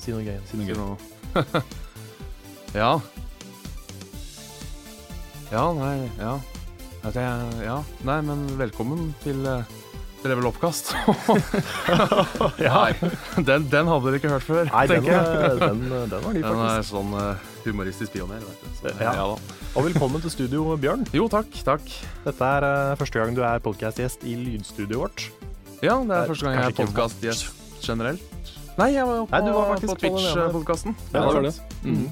Si, no, si noe gøy. si noe. ja. Ja, nei, ja. Jeg, ja. Nei, men velkommen til, eh, Level Oppkast. Nei, den, den hadde dere ikke hørt før, Nei, den, tenker jeg. eh, den, eh, den var ny, Den er faktisk. sånn eh, humoristisk pioner, vet du. Så, Ja. ja da. Og velkommen til studio, Bjørn. Jo, takk, takk. Dette er eh, første gang du er podcastgjest i lydstudioet vårt. Ja, det er er første gang jeg er kanskje ikke podkastgjest generelt. Nei, jeg var jo på, Nei, du var faktisk. Twitch-podkasten. Ja, det var det. Mm.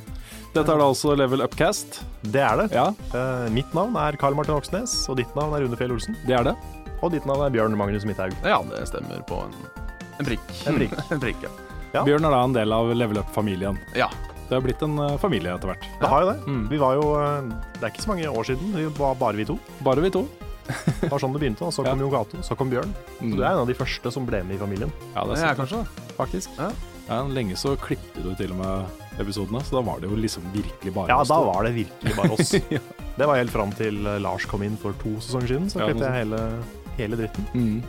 Dette er da altså Level Upcast. Det er det. Ja, Uh, mitt navn er Karl Martin Oksnes, og ditt navn er Rune Fjell Olsen. det er det. Og ditt navn er Bjørn Magnus Midthaug. Ja, det stemmer på en, en prikk. En prikk. en prikk, ja. Ja. Bjørn er da en del av Level Up-familien. Ja. Det har blitt en eh, familie etter hvert. Det har jo det. Mm. Vi var jo eh, Det er ikke så mange år siden. Vi var bare vi to. Bare vi to. Det var sånn det begynte. Og så Ja. kom Jon Cato, så kom Bjørn. Så du er en av de første som ble med i familien, Ja, det er jeg sant. kanskje faktisk. Ja, lenge så klippte du til og med episodene, så da var det jo liksom virkelig bare Ja, oss da var det virkelig bare oss. Ja. Det var helt fram til eh, Lars kom inn for to sesonger siden, så Ja, klippet noe jeg hele, hele dritten. Mm.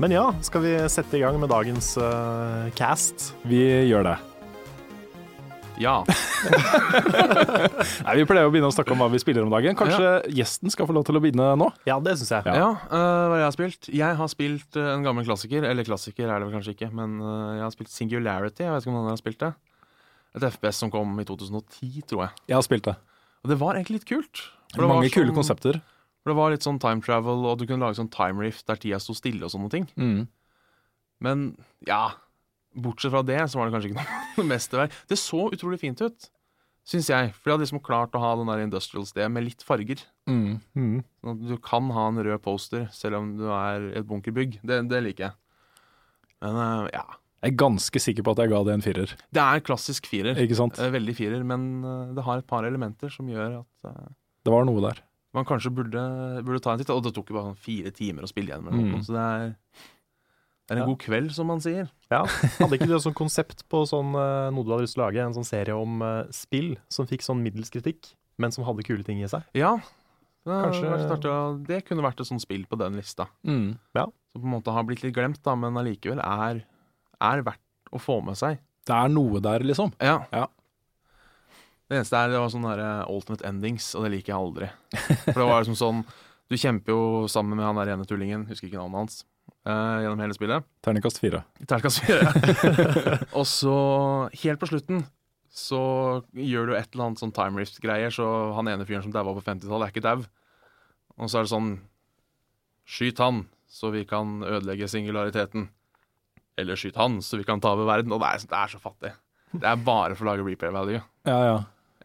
Men ja, skal vi sette i gang med dagens uh, cast? Vi gjør det. Ja. Nei, Vi pleier å begynne å snakke om hva vi spiller om dagen. Kanskje gjesten skal få lov til å begynne nå? Ja, det syns jeg. Ja. ja øh, hva jeg har spilt? Jeg har spilt øh, en gammel klassiker. Eller klassiker er det vel kanskje ikke, men øh, jeg har spilt Singularity. Jeg vet ikke om noen har spilt det. Et FPS som kom i 2010, tror jeg. Jeg har spilt det. Og det var egentlig litt kult. For det var Mange kule sånn- konsepter. For det var litt sånn time travel, og du kunne lage sånn time rift der tida sto stille og sånne ting. Mm. Men ja, bortsett fra det, så var det kanskje ikke noe mesterverk. Det så utrolig fint ut, syns jeg. For de hadde liksom klart å ha den der industrial sted med litt farger. Mm. Mm. Sånn at du kan ha en rød poster selv om du er et bunkerbygg. Det, det liker jeg. Men uh, ja. Jeg er ganske sikker på at jeg ga det en firer. Det er klassisk firer. Ikke sant? Eh, Veldig firer, men øh, det har et par elementer som gjør at uh, Det var noe der. man kanskje burde, burde ta en titt. Og det tok jo bare sånn fire timer å spille gjennom. Mm. Så det er, det er en Ja. god kveld, som man sier. Ja. Hadde ikke du et sånt konsept på sånn, eh, noe du hadde lyst til å lage? En sånn serie om uh, spill som fikk sånn middels kritikk, men som hadde kule ting i seg? Ja. Det, Kanskje- det kunne vært et sånt spill på den lista. Mm. Som på en måte har blitt litt glemt, da, men allikevel er, er verdt å få med seg. Det er noe der, liksom. Ja. Ja. Det eneste er det var sånne der alternate endings, og det liker jeg aldri. For det var liksom sånn Du kjemper jo sammen med han der ene tullingen, husker ikke navnet hans, eh, gjennom hele spillet. Terningkast fire. Terningkast fire. og så, helt på slutten, så gjør du et eller annet sånn time rift-greier, så han ene fyren som daua på 50-tallet, er ikke dau. Og så er det sånn Skyt han, så vi kan ødelegge singulariteten. Eller skyt han, så vi kan ta over verden. Og det er, det er så fattig. Det er bare for å lage replay value. Ja, ja.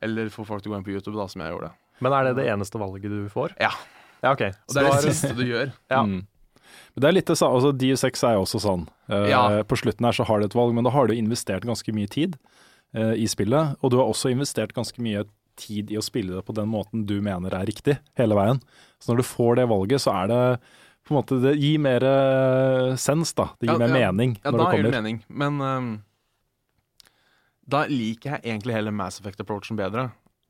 Eller få folk til å gå inn på YouTube, da, som jeg gjorde. Men er det det eneste valget du får? Ja. Ja, ok. Og det er det siste du gjør. Ja. Mm. Men det er litt det samme, altså DU6 er jo også sånn. Eh, Ja. På slutten her så har du et valg, men da har du investert ganske mye tid eh, i spillet. Og du har også investert ganske mye tid i å spille det på den måten du mener er riktig, hele veien. Så når du får det valget, så er det på en måte Det gir mer eh, sens, da. Det gir Ja, mer ja. mening Ja, når da gir det mening. Men um, da liker jeg egentlig hele Mass Effect-approachen bedre.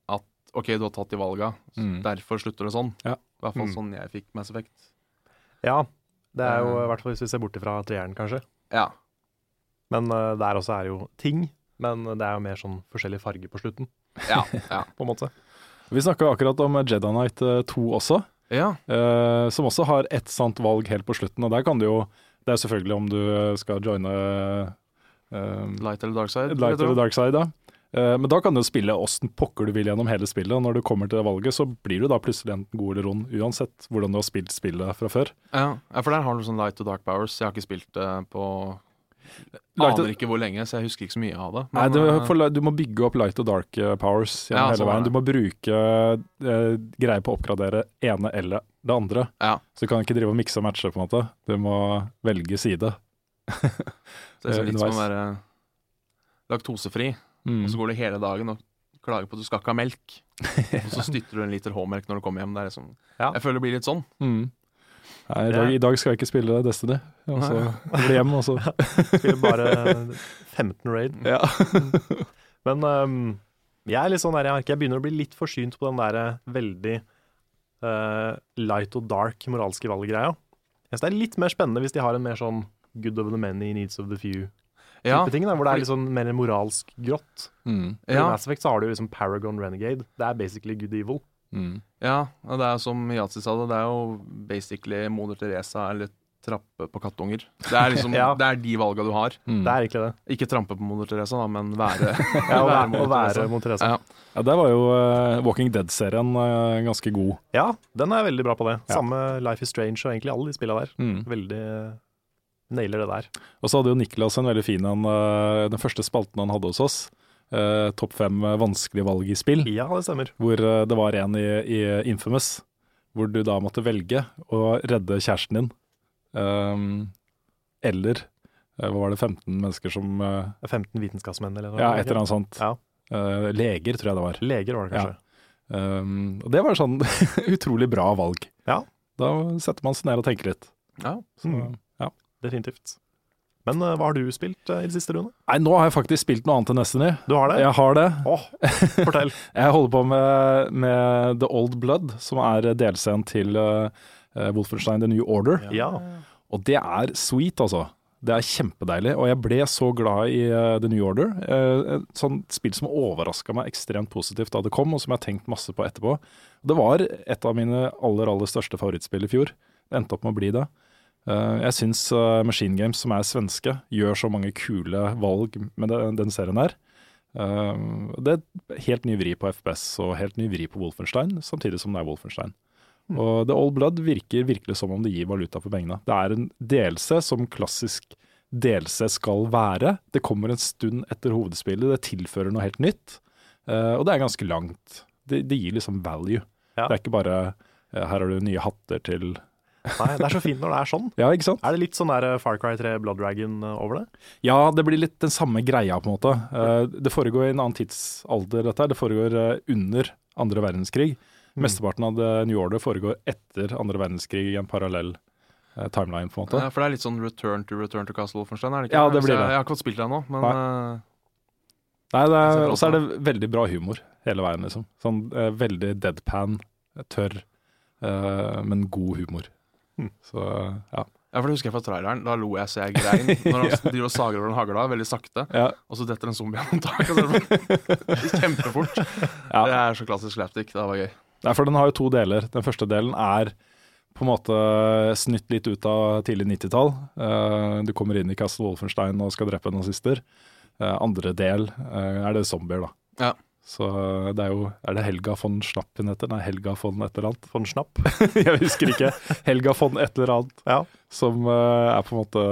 At OK, du har tatt de valga, Mm. derfor slutter det sånn. Ja. I hvert fall Mm. sånn jeg fikk Mass Effect. Ja, det er jo Eh. i hvert fall hvis vi ser bort fra treeren, kanskje. Ja. Men uh, der også er det jo ting. Men det er jo mer sånn forskjellig farge på slutten, Ja. ja. på en måte. Vi snakka akkurat om Jedi Knight eh, 2 også. ja. uh, som også har ett sant valg helt på slutten. Og der kan du jo Det er selvfølgelig om du skal joine uh, Light eller dark side. Light eller dark side, da. Eh, men da kan du spille åssen pokker du vil gjennom hele spillet. Og når du kommer til det valget, så blir du da plutselig enten god eller ond, uansett hvordan du har spilt spillet fra før. Ja. for der har du sånn light og dark powers. Jeg har ikke spilt det på Light Aner ikke hvor lenge, så jeg husker ikke så mye av det. Nei, du, eh, for, du må bygge opp light og dark eh, powers gjennom Ja, hele veien. Du må bruke eh, greier på å oppgradere ene eller det andre. Ja. Så du kan ikke drive og mikse og matche, på en måte. Du må velge side. så det er eh, litt som å være laktosefri, Mm. og så går du hele dagen og klager på at du skal ikke ha melk. Og så styrter du en liter H-melk når du kommer hjem. Det er liksom, Ja. Jeg føler det blir litt sånn. Mm. Nei, i, dag, I dag skal jeg ikke spille Destiny. Og så bli hjem, og så Spiller bare 15 raid. Ja. Men um, jeg er litt sånn der, jeg merker jeg begynner å bli litt forsynt på den der eh, veldig uh, light og dark moralske valggreia. Jeg synes det er litt mer spennende hvis de har en mer sånn good of the many, needs of the few-type Ja, ting, da, hvor det er litt sånn mer moralsk grått. Mm. I Mass Effect så har du liksom Paragon Renegade. Det er basically good evil. Mm. ja, og det er som Yatzy sa det, det er jo basically Moder Teresa eller trappe på kattunger. Det er liksom, Ja. det er de valga du har. Mm. Det er egentlig det. Ikke trampe på Moder Teresa, da, men være, Ja, å være være, Moder Teresa. Ja. Ja, der var jo uh, Walking Dead-serien uh, ganske god. Ja, den er veldig bra på det. Ja. Samme Life is Strange og egentlig alle de spilla der. Mm. Veldig nailer det der. Og så hadde jo Niklas en veldig fin en, eh, den første spalten han hadde hos oss. eh, Topp fem vanskelige valg i spill. Ja, det stemmer. Hvor eh, det var en i, i Infamous, hvor du da måtte velge å redde kjæresten din. ehm, eller eh, hva var det, 15 mennesker som eh, 15 vitenskapsmenn eller noe. Ja, et eller annet sånt. Ja. Eh, leger, tror jeg det var. Leger var det kanskje. Um, og det var sånn utrolig bra valg. Ja. Da setter man seg ned og tenker litt. Ja. Så, Mm. Definitivt. Men eh, hva har du spilt eh, i det siste, Rune? Nei, nå har jeg faktisk spilt noe annet enn Destiny. Du har det? Jeg har det. Åh, fortell. Jeg holder på med, med The Old Blood, som er delscenen til uh, Wolfenstein The New Order. Ja. Og det er sweet, altså. Det er kjempedeilig. Og jeg ble så glad i uh, The New Order. Uh, et sånt spill som overraska meg ekstremt positivt da det kom, og som jeg har tenkt masse på etterpå. Det var et av mine aller, aller største favorittspill i fjor. Det endte opp med å bli det. Eh, jeg syns eh, Machine Games, som er svenske, gjør så mange kule valg med den serien her. Eh, det er helt ny vri på FPS og helt ny vri på Wolfenstein, samtidig som det er Wolfenstein. Og The Old Blood virker virkelig som om det gir valuta for pengene. Det er en delelse som klassisk delelse skal være. Det kommer en stund etter hovedspillet, det tilfører noe helt nytt. Og det er ganske langt. Det, det gir liksom value. Ja. Det er ikke bare her har du nye hatter til Nei, det er så fint når det er sånn. Ja, ikke sant? Er det litt sånn der eh, Far Cry 3 Blood Dragon eh, over det? Ja, det blir litt den samme greia, på en måte. Eh, det foregår i en annen tidsalder, dette her. Det foregår under andre verdenskrig. Mm. Mesteparten av The New Order foregår etter andre verdenskrig i en parallell timeline, på en måte. Ja, for det er litt sånn return to return to Castle Wolfenstein, er det ikke? Ja, det blir det. jeg, jeg har ikke fått spilt det ennå, men Nei. Nei, er, og så er det veldig bra humor hele veien, liksom. Sånn eh, veldig deadpan, tørr, eh, men god humor. Mm. Så ja. Ja, for det husker jeg fra traileren. Da lo jeg så jeg grein. Når han driver og sager over en hagla veldig sakte, ja. og så detter en zombie gjennom taket. og så det bare Kjempefort. ja. Det er så klassisk slapstick. Det var gøy. Nei, for den har jo to deler. Den første delen er på en måte snytt litt ut av tidlig 90-tall. Eh, du kommer inn i Castle Wolfenstein og skal drepe nazister. Eh, andre del eh, er det zombier, da. Ja. Så det er jo Er det Helga von Schnapp hun heter? Nei, Helga von et eller annet. Von Schnapp? Jeg husker ikke. Helga von et eller annet. Ja. Som uh, er på en måte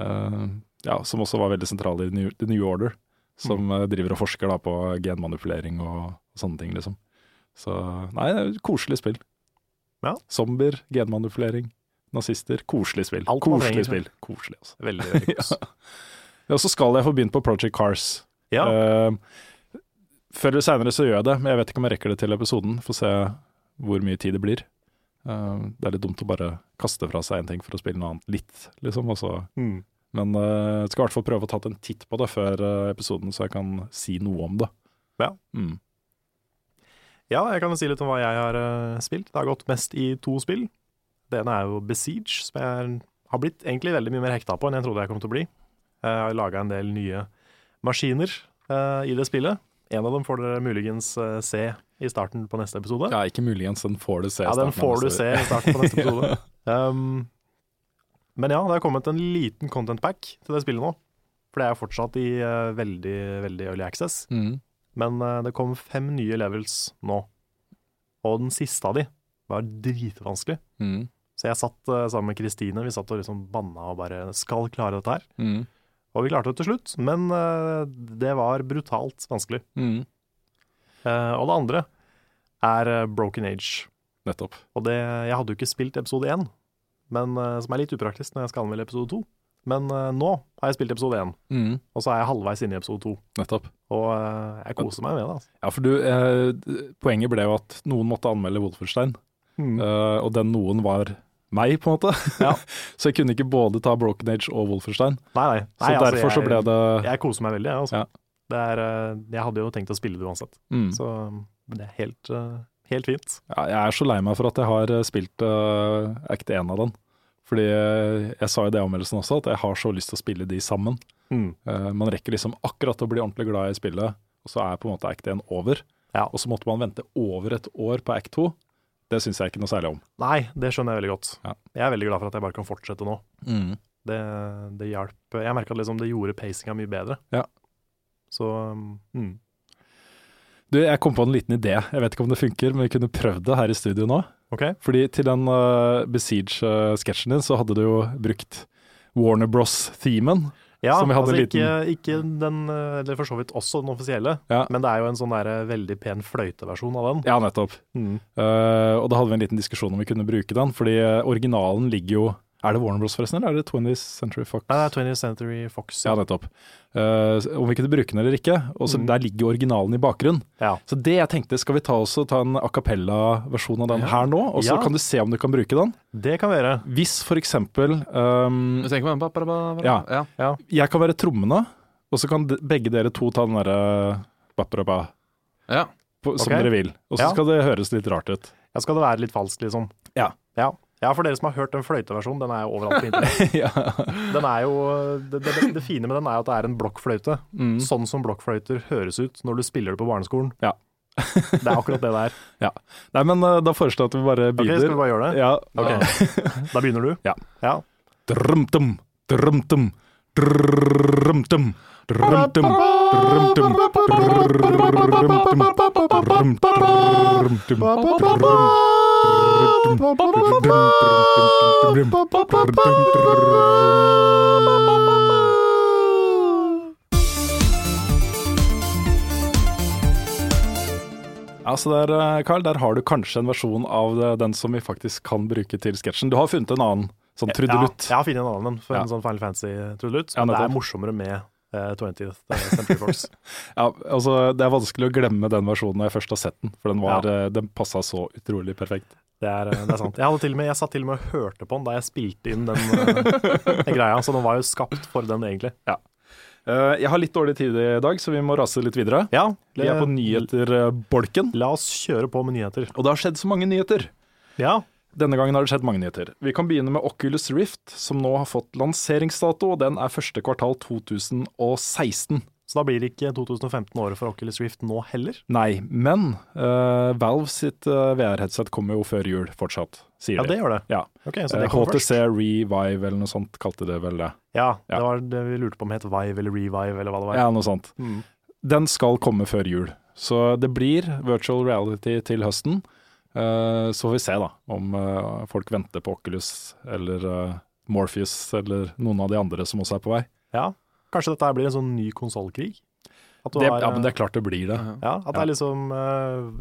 uh, Ja, som også var veldig sentral i The New, The New Order. Som Mm. eh, driver og forsker da på genmanipulering og, og sånne ting, liksom. Så nei, det er et koselig spill. Ja. Zombier, genmanipulering, nazister. Koselig spill. Alt koselig spill. Koselig, altså. Veldig, veldig kos. Ja, så skal jeg få begynt på Project Cars. Ja. Eh, før eller seinere så gjør jeg det, men jeg vet ikke om jeg rekker det til episoden. Får se hvor mye tid det blir. Uh, det er litt dumt å bare kaste fra seg en ting for å spille noe annet litt, liksom. Mm. men uh, jeg skal i hvert fall prøve å ta en titt på det før uh, episoden, så jeg kan si noe om det. Ja. Mm. Ja, jeg kan jo si litt om hva jeg har spilt. Det har gått mest i to spill. Det ene er jo Besiege, som jeg har blitt egentlig veldig mye mer hekta på enn jeg trodde jeg kom til å bli. Jeg har laga en del nye maskiner i det spillet. En av dem får dere muligens eh, se i starten på neste episode. Ja, ikke muligens, den får du se. Ja, den får du se i starten på neste episode. Um, men ja, det har kommet en liten content pack til det spillet nå. For det er fortsatt i uh, veldig, veldig early access. Mm. Men uh, det kom fem nye levels nå. Og den siste av de var dritvanskelig. Mm. Så jeg satt uh, sammen med Kristine, vi satt og liksom banna og bare skal klare dette her. Mm. Og vi klarte det til slutt, men eh, det var brutalt vanskelig. Mm. Eh, og det andre er eh, Broken Age. Nettopp. Og det, jeg hadde jo ikke spilt episode én, men, som er litt upraktisk når jeg skal anmelde episode to. Men nå har jeg spilt episode én, Mm. og så er jeg halvveis inne i episode to. Nettopp. Og jeg koser meg med det. altså. Ja, for du, eh, poenget ble jo at noen måtte anmelde Wolferstein, Mm. uh, og den noen var meg, på en måte. Ja. så jeg kunne ikke både ta Broken Age og Wolferstein. Nei, nei. Så derfor altså, derfor så ble det Jeg koser meg veldig, jeg. Altså. Ja. Det er, eh, jeg hadde jo tenkt å spille det uansett, mm. så det er helt, eh, helt fint. ja, Jeg er så lei meg for at jeg har eh, spilt uh, Act 1 av den. Fordi jeg sa i det anmeldelsen også at jeg har så lyst til å spille de sammen. Mm. Uh, man rekker liksom akkurat å bli ordentlig glad i spillet, og så er på en måte Act 1 over. Ja. Og så måtte man vente over et år på Act 2. Det syns jeg ikke noe særlig om. Nei, det skjønner jeg veldig godt. Ja. Jeg er veldig glad for at jeg bare kan fortsette nå. Det, det hjalp. Jeg merka at liksom det gjorde pacinga mye bedre. Ja. Så mm. Du, jeg kom på en liten idé. Jeg vet ikke om det funker, men vi kunne prøvd det her i studio nå. Okay. Fordi til den uh, Besiege-sketsjen din, så hadde du jo brukt Warner Bros-themen. Ja, Som vi hadde altså en liten- ikke, ikke den eh, Eller for så vidt også den offisielle, Ja. men det er jo en sånn der eh, veldig pen fløyteversjon av den. Ja, nettopp. Mm. Uh, og da hadde vi en liten diskusjon om vi kunne bruke den, fordi originalen ligger jo Er det Warner Bros, forresten, eller er det 20th Century Fox? Nei, det er 20th Century Fox. Ja, nettopp. Uh, om vi kunne bruke den eller ikke. Og så Mm. Der ligger originalen i bakgrunnen. Ja. Så det jeg tenkte, skal vi ta, også, ta en a cappella-versjon av den Ja. her nå? Og så Ja. kan du se om du kan bruke den. Det kan vi gjøre. Hvis for eksempel um, Du tenker på den? Ba, ba, ba, ba, Ja. ja. Jeg kan være trommene, og så kan de- begge dere to ta den derre ja. på- som okay. dere vil. Og så Ja. skal det høres litt rart ut. Ja, skal det være litt falskt, liksom? Ja. Ja, ja for dere som har hørt den fløyteversjonen, den er jo overalt på internett. ja. Den er jo, det, det, det fine med den er at det er en blokkfløyte. Mm. Sånn som blokkfløyter høres ut når du spiller det på barneskolen. Ja. det er akkurat det det er. Nei, men uh, da foreslår jeg at vi bare begynner. Ok. Skal vi bare gjøre det? Ja. Okay. Da begynner du? Ja. ja. Drumtum, drumtum, drumtum, drumtum, drumtum, drumtum, drumtum, Ja, så der, Carl, der har du kanskje en versjon av den som vi faktisk kan bruke til sketsjen. Du har funnet en annen sånn trudelutt. Ja, jeg har funnet en annen for en sånn Final Fantasy-trudelutt. Ja, det er morsommere med uh, 20th Century Fox. Ja, altså Det er vanskelig å glemme den versjonen når jeg først har sett den, for den, var, Ja. eh, den passa så utrolig perfekt. Det er, eh, det er sant. Jeg, med, jeg satt til og med og hørte på den da jeg spilte inn den, eh, den greia, så den var jo skapt for den, egentlig. Ja jeg har litt dårlig tid i dag, så vi må rase litt videre. Ja, Vi er på nyheter-bolken, La oss kjøre på med nyheter. og det har skjedd så mange nyheter. Ja, Denne gangen har det skjedd mange nyheter. Vi kan begynne med Oculus Rift, som nå har fått lanseringsdato, og den er første kvartal 2016. Så da blir det ikke 2015-året for Oculus Rift nå heller? Nei, men uh, Valve sitt uh, VR-headset kommer jo før jul fortsatt, sier de. Ja, det gjør det. Ja. Okay, så Eh, det HTC. Revive eller noe sånt kalte det vel det. Ja, Ja. det var det vi lurte på om het Vive eller Revive eller hva det var. Ja, noe sånt. Mm. Den skal komme før jul. Så det blir virtual reality til høsten. Eh, så får vi se da om eh, folk venter på Oculus eller eh, Morpheus eller noen av de andre som også er på vei. Ja, kanskje dette blir en sånn ny konsollkrig? Ja, men det er klart det blir det. Ja, at det er liksom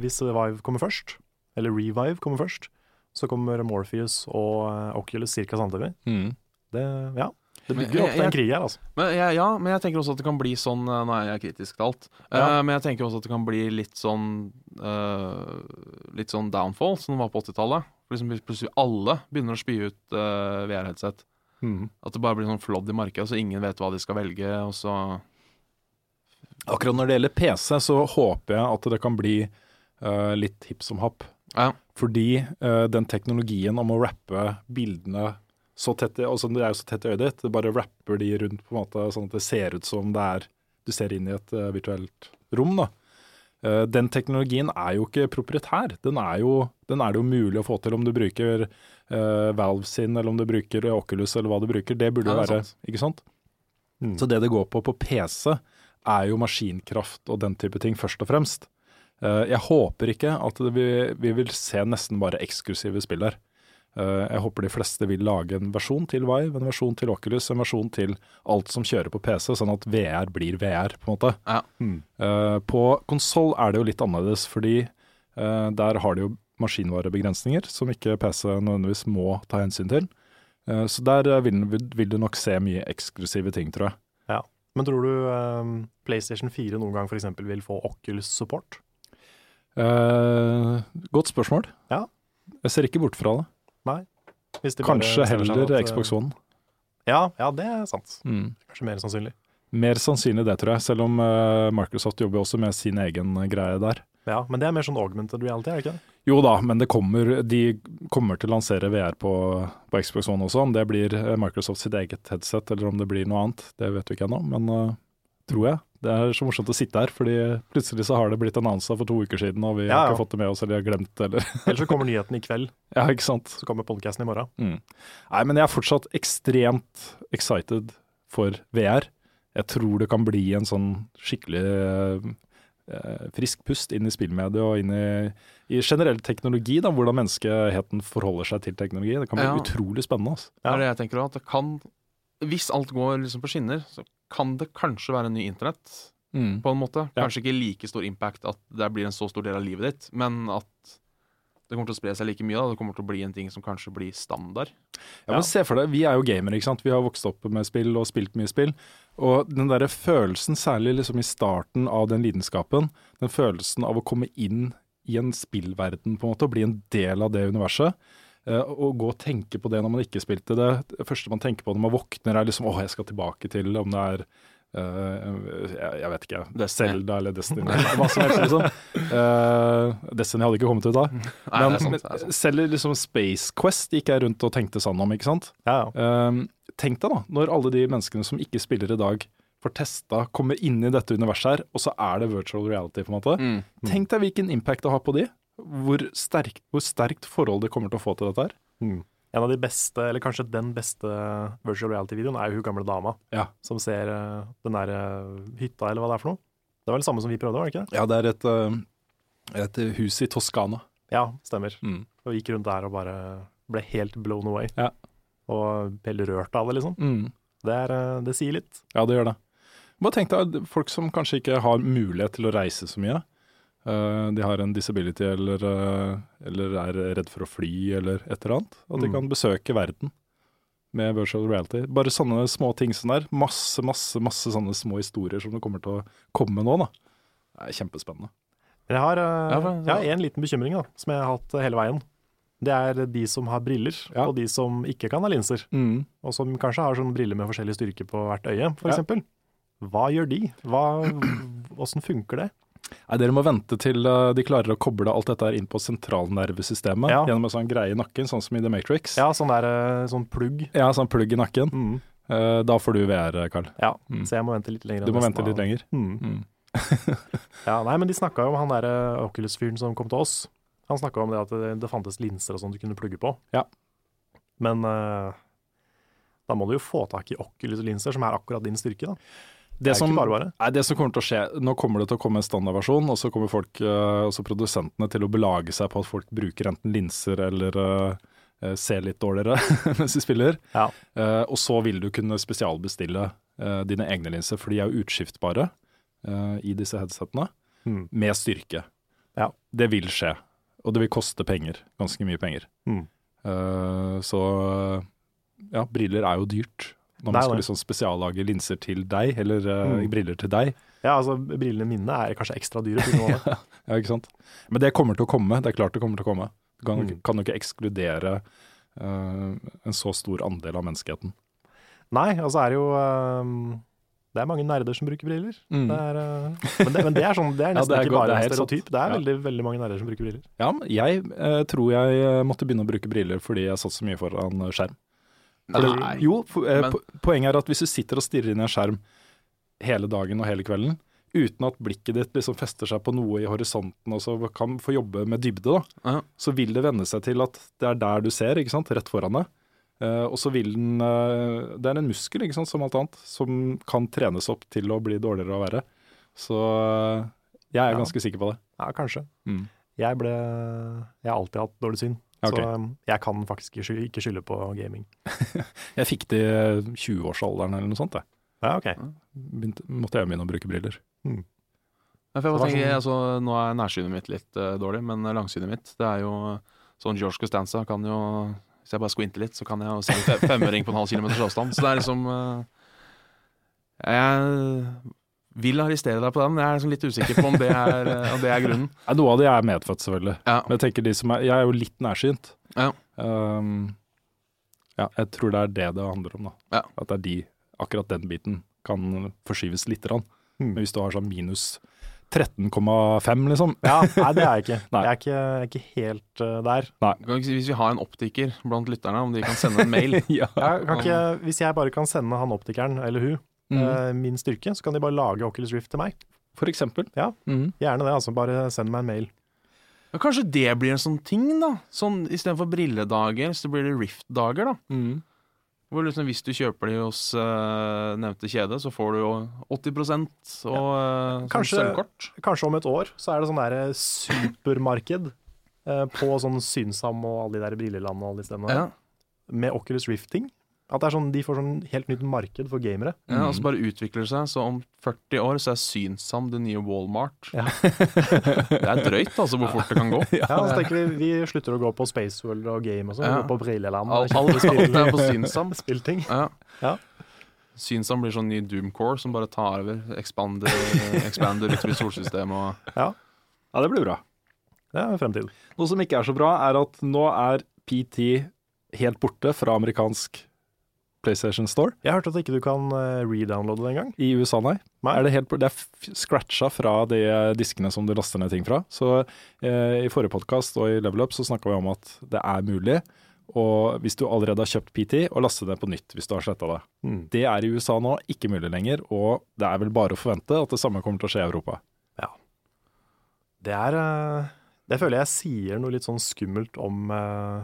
Hvis Vive kommer først, eller Revive kommer først, så kommer Morpheus og Oculus ca. samtidig. Mm. Det, ja, det bygger jeg- til en krig her, altså. Men jeg, ja, men jeg tenker også at det kan bli sånn eh, Nå er jeg kritisk til alt. ja. uh, men jeg tenker også at det kan bli litt sånn uh, Litt sånn downfall, som det var på 80-tallet. For Liksom plutselig alle begynner å spy ut uh, VR-headset. Mm. At det bare blir sånn flodd i markedet, så ingen vet hva de skal velge. Og så Akkurat når det gjelder PC, så håper jeg at det kan bli uh, litt hipp som happ. Ja. Fordi uh, den teknologien om å rappe bildene så tett, i- altså det er jo så tett i øyet ditt, det bare rapper de rundt på en måte sånn at det ser ut som det er du ser inn i et uh, virtuelt rom. da. Uh, den teknologien er jo ikke proprietær. Den er, jo, den er det jo mulig å få til om du bruker uh, Valve sin, eller om du bruker Oculus, eller hva du bruker. Det burde jo være, ikke sant? Mm. Så det det går på på PC, er jo maskinkraft og den type ting, først og fremst. Uh, Jeg håper ikke at det, vi, vi vil se nesten bare eksklusive spill her. Eh, jeg håper de fleste vil lage en versjon til Vive, en versjon til Oculus, en versjon til alt som kjører på PC, sånn at VR blir VR, på en måte. Ja. Mm. på konsoll er det jo litt annerledes, fordi eh, der har de jo maskinvarebegrensninger som ikke PC nødvendigvis må ta hensyn til. Eh, så der eh, vil, du nok se mye eksklusive ting, tror jeg. Men tror du eh, PlayStation 4 noen gang f.eks. vil få Oculus support? Eh, godt spørsmål. Ja. Jeg ser ikke bort fra det. Det Kanskje heller at, eh, Xbox One. Ja, ja, det er sant. Mm. Kanskje mer sannsynlig. Mer sannsynlig det, tror jeg. Selv om uh, Microsoft jobber også med sin egen eh, greie der. Ja, Men det er mer sånn augmented reality, er det ikke det? Jo da, men det kommer, de kommer til å lansere VR på, på Xbox One også. Om det blir eh, Microsoft sitt eget headset, eller om det blir noe annet, det vet vi ikke ennå. Men eh, tror jeg. Det er så morsomt å sitte her, fordi plutselig så har det blitt annonsa for to uker siden, og vi Ja, har ikke fått det med oss, eller har glemt det, eller Eller så kommer nyheten i kveld, Ja, ikke sant. så kommer podcasten i morgen. Mm. Nei, men jeg er fortsatt ekstremt excited for VR. Jeg tror det kan bli en sånn skikkelig eh, frisk pust inn i spillmediet og inn i, i generell teknologi, da, hvordan menneskeheten forholder seg til teknologi. Det kan bli Ja. utrolig spennende. Altså. Det er det jeg tenker også, at det kan Hvis alt går liksom på skinner, så kan det kanskje være en ny internett, på en måte. Ja. Kanskje ikke like stor impact at det blir en så stor del av livet ditt, men at det kommer til å spre seg like mye. da Det kommer til å bli en ting som kanskje blir standard. Ja, men se for deg, Vi er jo gamere, ikke sant. Vi har vokst opp med spill og spilt mye spill. Og den derre følelsen, særlig liksom i starten av den lidenskapen, den følelsen av å komme inn i en spillverden på en måte, og bli en del av det universet. Eh, Og gå og tenke på det når man ikke spilte det. Det første man tenker på når man våkner, er liksom åh, jeg skal tilbake til om det er Uh, jeg, jeg vet ikke. Destiny. Zelda eller Destiny. Hva som helst, liksom. Uh, Destiny hadde ikke kommet ut da. Nei, Men, er sant, men det er selv liksom Space Quest gikk jeg rundt og tenkte sånn om, ikke sant. Ja, ja. Uh, tenk deg da, når alle de menneskene som ikke spiller i dag, får testa, kommer inn i dette universet her, og så er det virtual reality, på en måte. Mm. Tenk deg hvilken impact det har på de. Hvor, sterk, hvor sterkt forhold de kommer til å få til dette her. Mm. En av de beste, eller kanskje den beste virtual reality-videoen er jo hun gamle dama Ja. som ser eh, den der eh, hytta, eller hva det er for noe. Det var det samme som vi prøvde, var det ikke det? Ja, det er et, uh, et hus i Toskana. Ja, stemmer. Mm. Og gikk rundt der og bare ble helt blown away. Ja. Og helt rørt av det, liksom. Mm. Det, er, eh, det sier litt. Ja, det gjør det. Bare tenk deg folk som kanskje ikke har mulighet til å reise så mye. Eh, de har en disability eller, eh, eller er redd for å fly eller et eller annet. At de Mm. kan besøke verden med virtual reality. Bare sånne små ting som der. Masse, masse, masse sånne små historier som det kommer til å komme nå, da. Det er kjempespennende. Jeg har, eh, jeg har en liten bekymring da, som jeg har hatt hele veien. Det er de som har briller, Ja. og de som ikke kan ha linser. Og som kanskje har sånne briller med forskjellig styrke på hvert øye, for Ja. Hva gjør de? Hva, hvordan funker det? Nei, dere må vente til eh, de klarer å koble alt dette her inn på sentralnervesystemet Ja. gjennom en sånn greie i nakken, sånn som i The Matrix. Ja, sånn der, eh, sånn plugg. Ja, sånn plugg i nakken. Mm. Eh, da får du VR, Karl. Ja, Mm. så jeg må vente litt lenger. Du må vente litt lenger. Mm. Mm. Ja, nei, men de snakka jo om han der eh, Oculus-fyren som kom til oss. Han snakka om det at det, det fantes linser og sånn du kunne plugge på. Ja. Men uh, da må du jo få tak i Oculus-linser, som er akkurat din styrke, da. Det, som, bare bare. Nei, det som kommer til å skje, nå kommer det til å komme en standardversjon, og så kommer folk, eh, også produsentene til å belage seg på at folk bruker enten linser eller eh, ser litt dårligere mens de spiller. Ja. Uh, og så vil du kunne spesialbestille uh, dine egne linser, for de er jo utskiftbare i disse headsetene, Mm. med styrke. Ja. Det vil skje, og det vil koste penger, ganske mye penger. Mm. Så ja, briller er jo dyrt. Når Det er man skal liksom spesiallage linser til deg, eller uh, Mm. briller til deg. Ja, altså, brillene mine er kanskje ekstra dyre. Ja, ikke sant? Men det kommer til å komme. Det er klart det kommer til å komme. Du kan, Mm. kan jo ikke ekskludere uh, en så stor andel av menneskeheten. Nei, altså er det jo uh, Det er mange nerder som bruker briller. Det er, men, det, men det er sånn, det er nesten Ja, er ikke godt, bare en stereotyp. Det er Ja. veldig, veldig mange nerder som bruker briller. Ja, jeg eh, tror jeg måtte begynne å bruke briller fordi jeg satt så mye foran skjerm. Eller- Nei. Jo, eh, Men- poenget er at hvis du sitter og stirrer inn i en skjerm hele dagen og hele kvelden, uten at blikket ditt liksom fester seg på noe i horisonten og så kan få jobbe med dybde, da, Ja. så vil det venne seg til at det er der du ser, ikke sant, rett foran deg. Uh, og så vil den uh, Det er en muskel, ikke sant, som alt annet, som kan trenes opp til å bli dårligere og verre. Så uh, jeg er Ja. ganske sikker på det. Ja, kanskje. Mm. Jeg ble Jeg har alltid hatt dårlig syn. Ok. Så um, jeg kan faktisk ikke sky- skylde på gaming. Jeg fikk det i 20-årsalderen eller noe sånt. Jeg. Ja, ok. Begynte, måtte jeg begynne å bruke briller. Nei, for jeg Så bare tenker, var altså, nå er nærsynet mitt litt uh, dårlig, men langsynet mitt det er jo sånn George Costanza kan jo Hvis jeg bare squinter litt, så kan jeg jo se en fe- femøring på en halv kilometers avstand. Så det er liksom uh, Jeg vil arrestere deg på den. Jeg er liksom litt usikker på om det er, eh, om det er grunnen. Ja, Noe av det er medfødt, selvfølgelig. Ja. Men jeg tenker de som er Jeg er jo litt nærsynt. Ja. Um, ja, jeg tror det er det det handler om, da. Ja. At det er de, akkurat den biten kan forskyves lite grann. Mm. Men hvis du har sånn minus 13,5, liksom Ja, nei, det er jeg ikke. Nei. Jeg er ikke, jeg er ikke helt uh, der. Kan ikke si, hvis vi har en optiker blant lytterne, om de kan sende en mail. ja. Jeg kan ikke, hvis jeg bare kan sende han optikeren, eller hun, Mm. eh, min styrke, så kan de bare lage Oculus Rift til meg. For eksempel. Ja. Mm. Gjerne det, altså. Bare send meg en mail. Ja, kanskje det blir en sånn ting, da. Sånn Istedenfor brilledager, så blir det Rift-dager, da. Mm. Hvor liksom, hvis du kjøper de hos uh, nevnte kjede, så får du jo 80 og uh, Kanskje- sølvkort. Kanskje om et år så er det sånn der supermarked uh, på sånn Synsam og alle de der brillelandene og alle de stedene. Ja. Med Oculus Rift-ting. At det er sånn, de får sånn helt nytt marked for gamere. Ja, og så bare utvikler det seg, så om 40 år så er Synsam det nye Walmart. Ja. det er drøyt, altså, hvor fort det kan gå. Ja, så tenker vi vi slutter å gå på Spaceworld og Game og sånn, Ja. går på Brilleland. og Alt, alt, alt er på spill- Synsam. Spillting. Ja. Ja. Synsam blir sånn ny Doomcore som bare tar over. Expander, expander utover solsystemet og Ja, det blir bra. Det er fremtid. Noe som ikke er så bra, er at nå er PT helt borte fra amerikansk PlayStation Store. Jeg hørte at ikke du kan eh, redownloade det engang. I USA, nei. Nei. Er det, helt, det er scratcha fra de diskene som du laster ned ting fra. Så eh, i forrige podkast og i Level Up så snakka vi om at det er mulig. Og hvis du allerede har kjøpt PT, å laste det på nytt hvis du har sletta det. Mm. Det er i USA nå ikke mulig lenger, og det er vel bare å forvente at det samme kommer til å skje i Europa. Det er eh, Det føler jeg sier noe litt sånn skummelt om eh,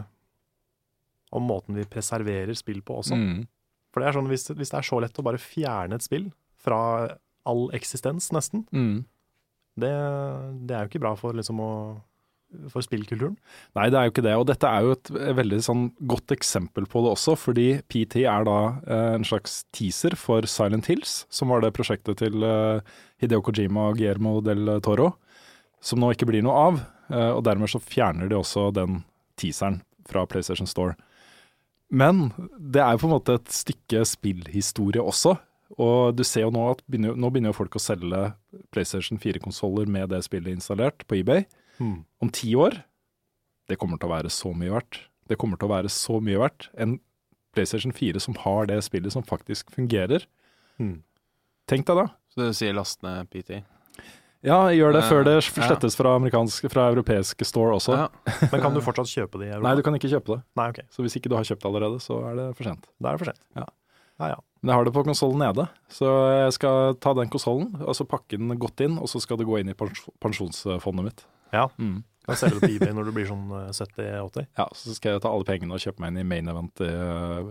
Om måten vi preserverer spill på også. Mm. For det er sånn, hvis, hvis det er så lett å bare fjerne et spill fra all eksistens, nesten, Mm. det, det er jo ikke bra for, liksom, å, for spillkulturen. Nei, det er jo ikke det. Og dette er jo et veldig sånn godt eksempel på det også, fordi PT er da eh, en slags teaser for Silent Hills, som var det prosjektet til eh, Hideo Kojima og Guillermo del Toro, som nå ikke blir noe av. Eh, og dermed så fjerner de også den teaseren fra PlayStation Store. Men det er jo på en måte et stykke spillhistorie også. Og du ser jo nå at begynner, nå begynner jo folk å selge PlayStation 4-konsoller med det spillet installert på eBay Mm. om ti år, det kommer til å være så mye verdt. Det kommer til å være så mye verdt. En PlayStation 4 som har det spillet som faktisk fungerer. Mm. Tenk deg da. Så det sier last ned PT. Ja, gjør det før det slettes fra, fra europeiske store også. Ja. Men kan du fortsatt kjøpe det i Europa? Nei, du kan ikke kjøpe det. Nei, ok. Så hvis ikke du har kjøpt det allerede, så er det for sent. Da er det for sent. Ja. Ja, ja. Men jeg har det på konsollen nede, så jeg skal ta den konsollen og så pakke den godt inn, og så skal det gå inn i pensjonsfondet mitt. Ja. Mm. Kan selge det på eBay når du blir sånn eh, 70-80. Ja, så skal jeg ta alle pengene og kjøpe meg inn i main event i uh,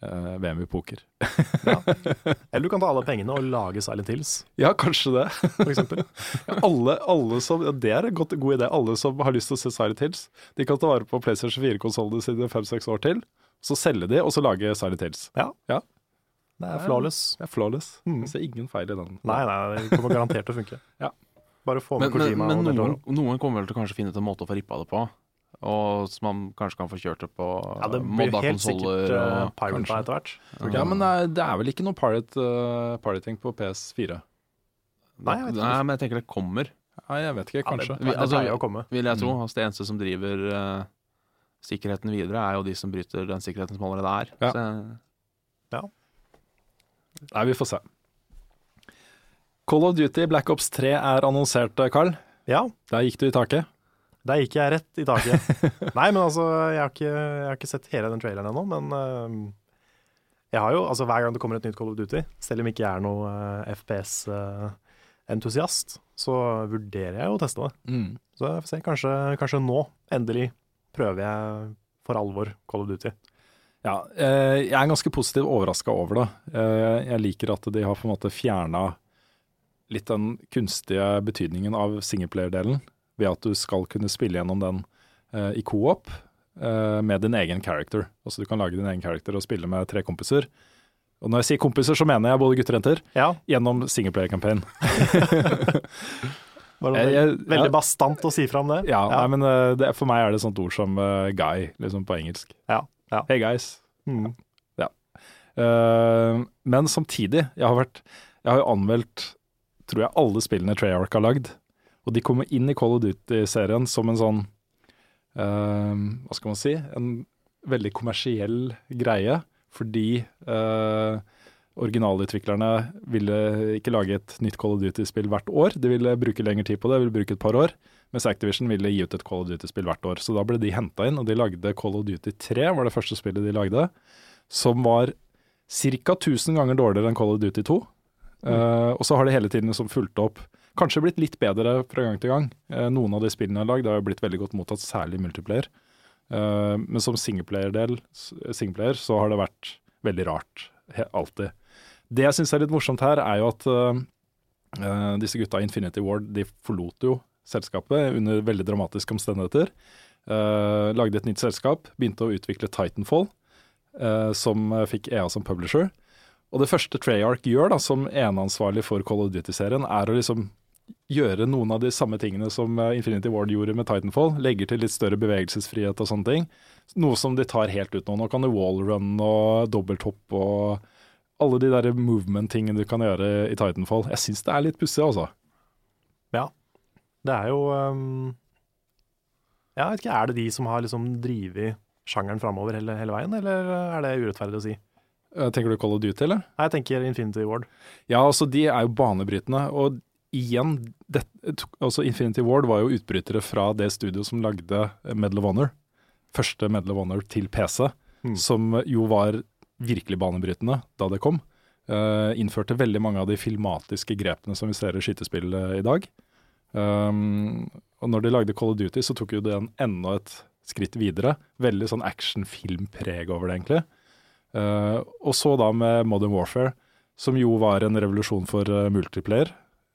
VM i poker. Eller du kan ta alle pengene og lage Silent Hills, Ja, kanskje det. for eksempel. alle, alle som, ja, det er en godt, god idé. Alle som har lyst til å se Silent Hills, de kan ta vare på PlayStation 4-konsollene sine fem-seks år til. Så selge de, og så lage Silent Hills. Ja Det er flawless. Det er flawless. Mm. Jeg ser ingen feil i den. Nei, nei, det kommer garantert til å funke. Ja. Bare få med Men, men, Kojima men og noen, noen kommer vel til å kanskje finne ut en måte å få rippa det på. Og som man kanskje kan få kjørt opp på Ja, det blir modda helt konsoller. sikkert uh, Pirate kanskje. etter hvert. Ja, men det er, det er vel ikke noe pirate, uh, pirating på PS4? Nei, jeg vet ikke. Nei, men jeg tenker det kommer, Nei, jeg vet ikke, Ja, det, kanskje. det, Vi- altså- pleier å komme. vil jeg tro. Mm. Altså, det eneste som driver uh, sikkerheten videre, er jo de som bryter den sikkerheten som allerede er. Ja. Så, ja. Nei, vi får se. Call of Duty Black Ops 3 er annonsert, Carl. Ja, Der gikk du i taket. Der gikk jeg rett i taket. Nei, men altså, jeg har ikke, jeg har ikke sett hele den traileren ennå, men uh, jeg har jo, altså hver gang det kommer et nytt Call of Duty, selv om ikke jeg er noe uh, FPS-entusiast, så vurderer jeg jo å teste det. Mm. Så jeg får se, kanskje, kanskje nå, endelig, prøver jeg for alvor Call of Duty. Ja, eh, jeg er ganske positivt overraska over det. Eh, jeg liker at de har på en måte fjerna litt den kunstige betydningen av singleplayer-delen, ved at du skal kunne spille gjennom den uh, i co-op. uh, med din egen character. Altså du kan lage din egen character og spille med tre kompiser. Og når jeg sier kompiser, så mener jeg både gutter og jenter, Ja, gjennom singleplayer-campaign. veldig ja. bastant å si fra om det. Ja, Nei, men eh, det, for meg er det sånt ord som uh, guy, liksom på engelsk. Ja, ja. Hey guys. Mm. Eh, men samtidig, jeg har, vært, jeg har jo anmeldt tror jeg alle spillene Treyarch har lagd. Og de kommer inn i Call of Duty-serien som en sånn uh, Hva skal man si? En veldig kommersiell greie. Fordi uh, originalutviklerne ville ikke lage et nytt Call of Duty-spill hvert år. De ville bruke lengre tid på det, ville bruke et par år. Mens Activision ville gi ut et Call of Duty-spill hvert år. Så da ble de henta inn, og de lagde Call of Duty 3, var det første spillet de lagde. Som var ca. 1000 ganger dårligere enn Call of Duty 2. Eh, og så har de hele tiden liksom fulgt opp. Kanskje blitt litt bedre fra gang til gang. Eh, noen av de spillene jeg har lagd har jo blitt veldig godt mottatt, særlig multiplayer. Eh, men som singleplayer-del, singleplayer, så har det vært veldig rart. Alltid. Det jeg syns er litt morsomt her, er jo at eh, disse gutta i Infinity Ward de forlot jo selskapet under veldig dramatiske omstendigheter. Eh, lagde et nytt selskap, begynte å utvikle Titanfall, eh, som fikk EA som publisher. Og det første Treyarch gjør da, som eneansvarlig for Call of Duty-serien, er å liksom gjøre noen av de samme tingene som eh, Infinity Ward gjorde med Titanfall. Legger til litt større bevegelsesfrihet og sånne ting. Noe som de tar helt ut nå. Nå kan du wallrun og dobbelthopp og alle de der movement-tingene du kan gjøre i Titanfall. Jeg syns det er litt pussig, altså. Det er jo um, Jeg vet ikke, Er det de som har liksom drevet sjangeren framover hele, hele veien, eller er det urettferdig å si? Eh, Tenker du Call of Duty, eller? Nei, jeg tenker Infinity Ward. Ja, altså de er jo banebrytende. Og igjen, det, altså Infinity Ward var jo utbrytere fra det studio som lagde Medal of Honor. Første Medal of Honor til PC, Mm. som jo var virkelig banebrytende da det kom. Uh, innførte veldig mange av de filmatiske grepene som vi ser i skytespill eh, i dag. Um, og når de lagde Call of Duty, så tok jo den enda et skritt videre. Veldig sånn actionfilmpreg over det, egentlig. Uh, og så da med Modern Warfare, som jo var en revolusjon for multiplayer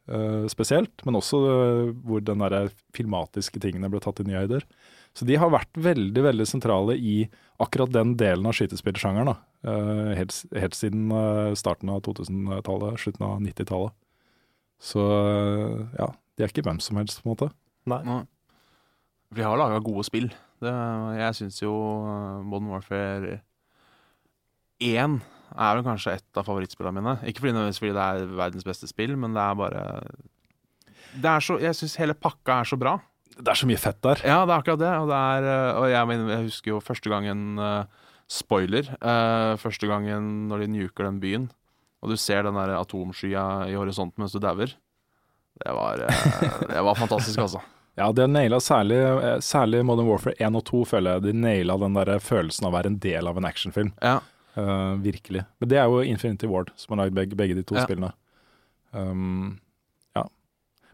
eh, spesielt, men også eh, hvor den der filmatiske tingene ble tatt i nye høyder. Så de har vært veldig veldig sentrale i akkurat den delen av skytespillsjangeren. Eh, helt, helt siden starten av 2000-tallet, slutten av 90-tallet. Så ja, de er ikke hvem som helst, på en måte. Nei. Nei. For de har laga gode spill. Det, jeg syns jo uh, Modern Warfare 1 er vel kanskje et av favorittspillene mine. Ikke fordi, fordi det er verdens beste spill, men det er bare det er så, Jeg syns hele pakka er så bra. Det er så mye fett der. Ja, det er akkurat det. Og, det er, uh, og jeg, jeg husker jo første gangen uh, Spoiler. uh, første gangen når de nuker den byen, og du ser den der atomskya i horisonten mens du dauer. Det, var, det var fantastisk, altså. Ja, de har naila særlig, eh, særlig Modern Warfare 1 og 2, føler jeg. De naila den der følelsen av å være en del av en actionfilm. Ja. Eh, virkelig. Men det er jo Infinity Ward som har lagd begge, begge de to Ja. spillene. Um, ja.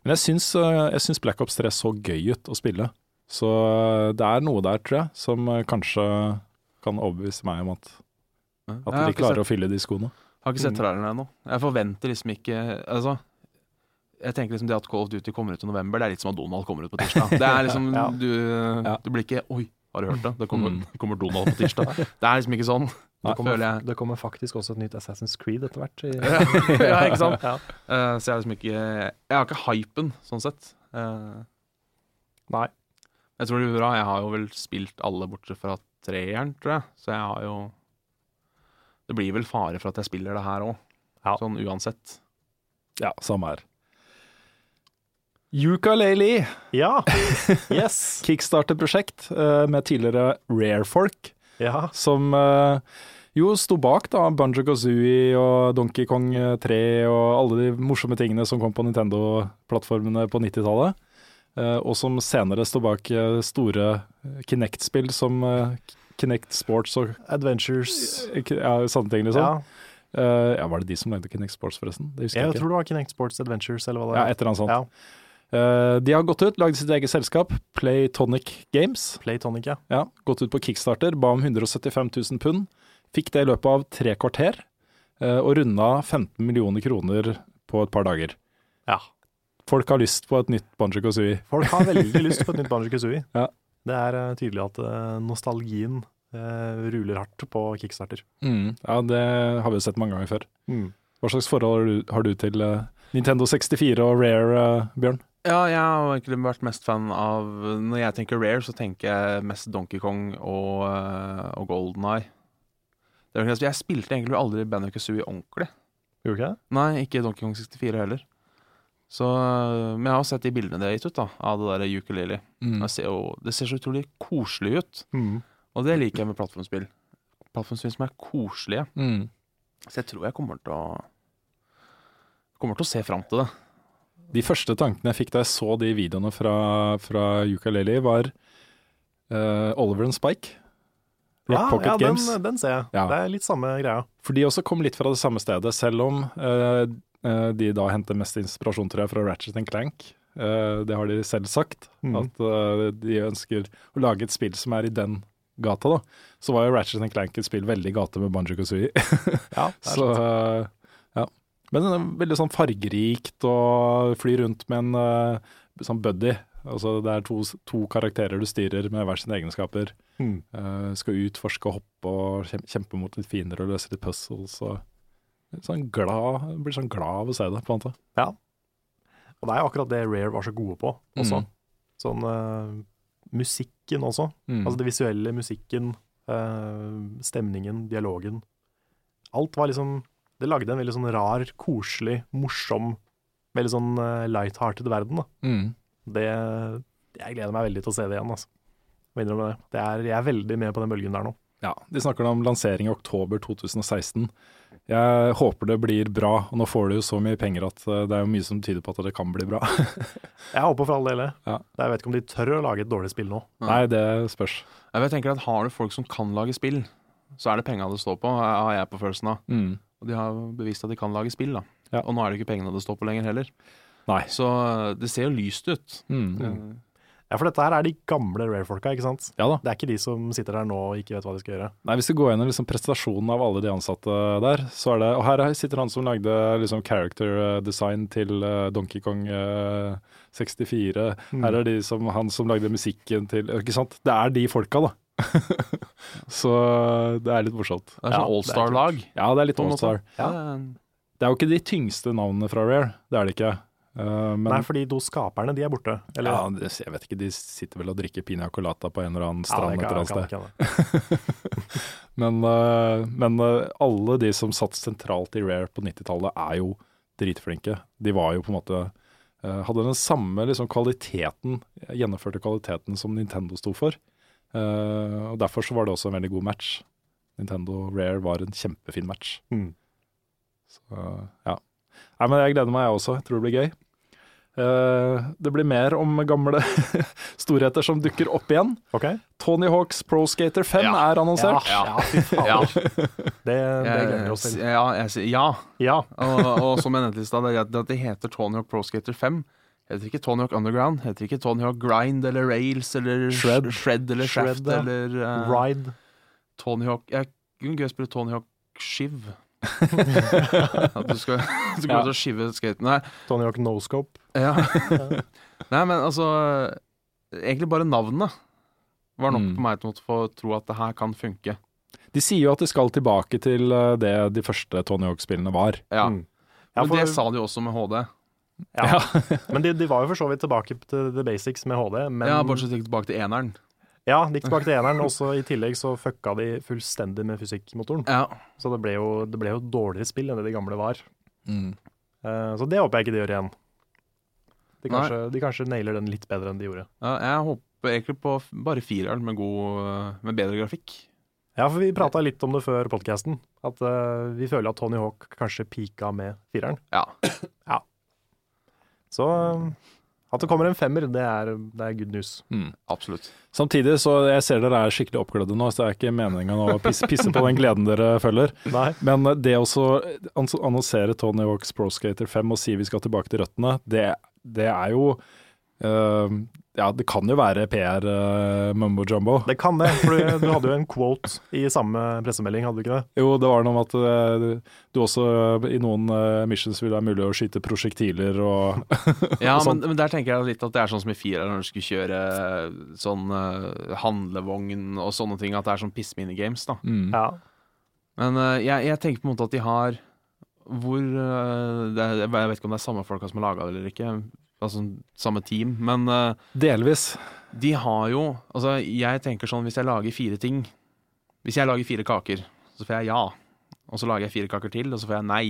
Men jeg syns, eh, jeg syns Black Ops 3 så gøy ut å spille. Så eh, det er noe der, tror jeg, som kanskje kan overbevise meg om at, at de klarer klarer å fylle de skoene. Jeg Har ikke sett trærne traileren ennå. Jeg forventer liksom ikke Altså, jeg tenker liksom det at Call of Duty kommer ut i november, det er litt som at Donald kommer ut på tirsdag. Det er liksom Ja. du, du blir ikke Oi, har du hørt det? Det kommer, Mm. kommer Donald på tirsdag. Det er liksom ikke sånn. Det kommer, føler jeg. det kommer faktisk også et nytt Assassin's Creed etter hvert. ja, ikke sant? Ja. Uh, så jeg har liksom ikke Jeg har ikke hypen, sånn sett. Uh, Nei. jeg tror det blir bra. Jeg har jo vel spilt alle bortsett fra treeren, tror jeg. Så jeg har jo Det blir vel fare for at jeg spiller det her òg. Ja. Sånn uansett. Ja, samme her. Ukulele, Ja! Yes! kickstarter-prosjekt eh, med tidligere Rarefolk. Ja. som eh, jo sto bak da Banjo Kazooie og Donkey Kong 3 og alle de morsomme tingene som kom på Nintendo-plattformene på 90-tallet. eh, og som senere står bak eh, store Kinect-spill som eh, Kinect Sports og Adventures. eh, ja, sånne ting, liksom. Ja. Uh, ja, var det de som lagde Kinect Sports, forresten? Det husker Jeg jeg ikke. tror det var Kinect Sports Adventures, eller hva det Ja, er. et eller annet sånt. Ja. Eh, de har gått ut, lagd sitt eget selskap, Playtonic Games. Playtonic, ja. Ja, gått ut på Kickstarter, ba om 175 000 pund. Fikk det i løpet av tre kvarter, eh, og runda 15 millioner kroner på et par dager. Ja. Folk har lyst på et nytt Banjo Kazooie. Folk har veldig lyst på et nytt Banjo Kazooie. Ja. Det er eh, tydelig at nostalgien ruler hardt på kickstarter. Mm. Ja, det har vi sett mange ganger før. Hva slags forhold har du, har du til Nintendo 64 og Rare, Bjørn? Ja, jeg har egentlig vært mest fan av Når jeg tenker Rare, så tenker jeg mest Donkey Kong og, uh, og Golden Eye. Det Jeg spilte egentlig aldri Banjo Kazooie ordentlig. Gjorde ikke det? Nei, ikke Donkey Kong 64 heller. Så, uh, men jeg har sett de bildene de har gitt ut da av det der ukulele. Mm. Ser det ser så utrolig koselig ut, og det liker jeg med plattformspill. Plattformspill som er koselige. Mm. Så jeg tror jeg kommer til å Kommer til å se fram til det. De første tankene jeg fikk da jeg så de videoene fra, fra Ukulele, var uh, Oliver and Spike. Rock Ja, Pocket ja Games. den, den ser jeg. Ja. Det er litt samme greia. For de også kom litt fra det samme stedet, selv om eh, de da henter mest inspirasjon, tror jeg, fra Ratchet Clank. Uh, det har de selv sagt, mm. at de ønsker å lage et spill som er i den gata. da. Så var jo Ratchet Clank et spill veldig gate med Banjo Kazooie. Ja, Så. Men den veldig sånn fargerikt og flyr rundt med en uh, sånn buddy. Altså det er to, to karakterer du styrer med hver sine egenskaper. Mm. Uh, skal utforske og hoppe og kjempe mot litt fiender og løse litt puzzles. Og sånn glad, blir sånn glad av å se det, på en måte. Og det er jo akkurat det Rare var så gode på også. Mm. Sånn uh, musikken også. Mm. Altså det visuelle, musikken, stemningen, dialogen. Alt var liksom Det lagde en veldig sånn rar, koselig, morsom, veldig sånn uh, light-hearted verden. da. Mm. Det Jeg gleder meg veldig til å se det igjen, altså. Må innrømme det. det er, jeg er veldig med på den bølgen der nå. Ja, De snakker om lansering i oktober 2016. Jeg håper det blir bra, og nå får du jo så mye penger at eh, det er jo mye som tyder på at det kan bli bra. Jeg håper for all del det. Ja. Jeg vet ikke om de tør å lage et dårlig spill nå. Nei, det spørs. Jeg tenker at Har du folk som kan lage spill, så er det penga det står på, har jeg på følelsen av. Mm. Og de har bevist at de kan lage spill, da. Ja. Og nå er det ikke pengene det står på lenger heller. Nei. Så uh, det ser jo lyst ut. Mm. Mm. Ja, for dette her er de gamle Rare-folka, ikke sant? Ja da. Det er ikke de som sitter der nå og ikke vet hva de skal gjøre. Nei, Hvis du går gjennom liksom prestasjonen av alle de ansatte der, så er det Og her sitter han som lagde liksom character eh, design til eh, Donkey Kong eh, 64. Mm. Her er de som, han som lagde musikken til Ikke sant? Det er de folka, da. så det er litt morsomt. det er sånn Allstar-lag. Ja, det er litt. Allstar. Ja. Det er jo ikke de tyngste navnene fra Rare, det er det ikke. Uh, men Nei, fordi de skaperne, de er borte. Eller, ja, det, jeg vet ikke, de sitter vel og drikker piña colata på en eller annen strand ja, et eller annet sted. Men, uh, men uh, alle de som satt sentralt i Rare på 90-tallet er jo dritflinke. De var jo på en måte Hadde den samme liksom, kvaliteten, gjennomførte kvaliteten som Nintendo sto for. Eh, og Derfor så var det også en veldig god match. Nintendo Rare var en kjempefin match. Mm. Så ja. Nei, men jeg gleder meg, jeg også. Jeg tror det blir gøy. Uh, det blir mer om gamle storheter som dukker opp igjen. Okay. Tony Hawks Pro Skater 5 Ja. er annonsert. Ja, ja, fy. Ja. Det, det gleder vi oss til. ja, jeg ja. Ja. Og, og som jeg nevnte i stad, det, er at det heter Tony Hawk Pro Skater 5. Heter ikke Tony Hawk Underground, heter ikke Tony Hawk Grind eller Rails eller Shred. Shred eller Shaft Shred, ja. eller uh, Ride. Tony Hawk Jeg kunne gøy å spille Tony Hawk Shiv. At du skal, du skal Ja. ut og skive skaten. her. Tony Hawk Noscope. ja. Nei, men altså Egentlig bare navnet var nok Mm. på meg til å få tro at det her kan funke. De sier jo at de skal tilbake til eh, det de første Tony Hawk-spillene var. Ja. Mm. Ja, Men for- det sa de jo også med HD. Ja. Men de, de var jo for så vidt tilbake til the basics med HD. Men Ja, Bortsett fra tilbake til eneren. ja, de gikk tilbake til eneren, og så i tillegg så fucka de fullstendig med fysikkmotoren. Ja. Så det ble jo, det ble jo dårligere spill enn det de gamle var. Mm. Uh, så det håper jeg ikke de gjør igjen. De kanskje, de kanskje nailer den litt bedre enn de gjorde. Ja, jeg håper egentlig på bare fireren med, god, øh, med bedre grafikk. Ja, for vi prata litt om det før podkasten, at uh, vi føler at Tony Hawk kanskje pika med fireren. Ja. Så eh, at det kommer en femmer, det er, det er good news. Mm. Absolutt. Samtidig så jeg ser dere er skikkelig oppglødde nå, så det er ikke meninga å pisse, pisse på den gleden dere føler. Nei. Men det å annonsere Tony Hawks Pro Skater 5 og si vi skal tilbake til røttene, det, det er jo eh, ja, det kan jo være PR uh, mumbo jumbo. Det kan det, for du, du hadde jo en quote i samme pressemelding, hadde du ikke det? Jo, det var noe om at uh, du også uh, i noen uh, missions vil være mulig å skyte prosjektiler og Ja, og men, men der tenker jeg litt at det er sånn som i Fira når du skulle kjøre sånn uh, handlevogn og sånne ting, at det er sånn piss-minigames, da. mm. Ja. Men uh, jeg, jeg tenker på en måte at de har hvor uh, det er, Jeg vet ikke om det er samme folka som har laga det eller ikke, altså samme team, men uh, Delvis. de har jo Altså, jeg tenker sånn hvis jeg lager fire ting Hvis jeg lager fire kaker, så får jeg ja. Og så lager jeg fire kaker til, og så får jeg nei.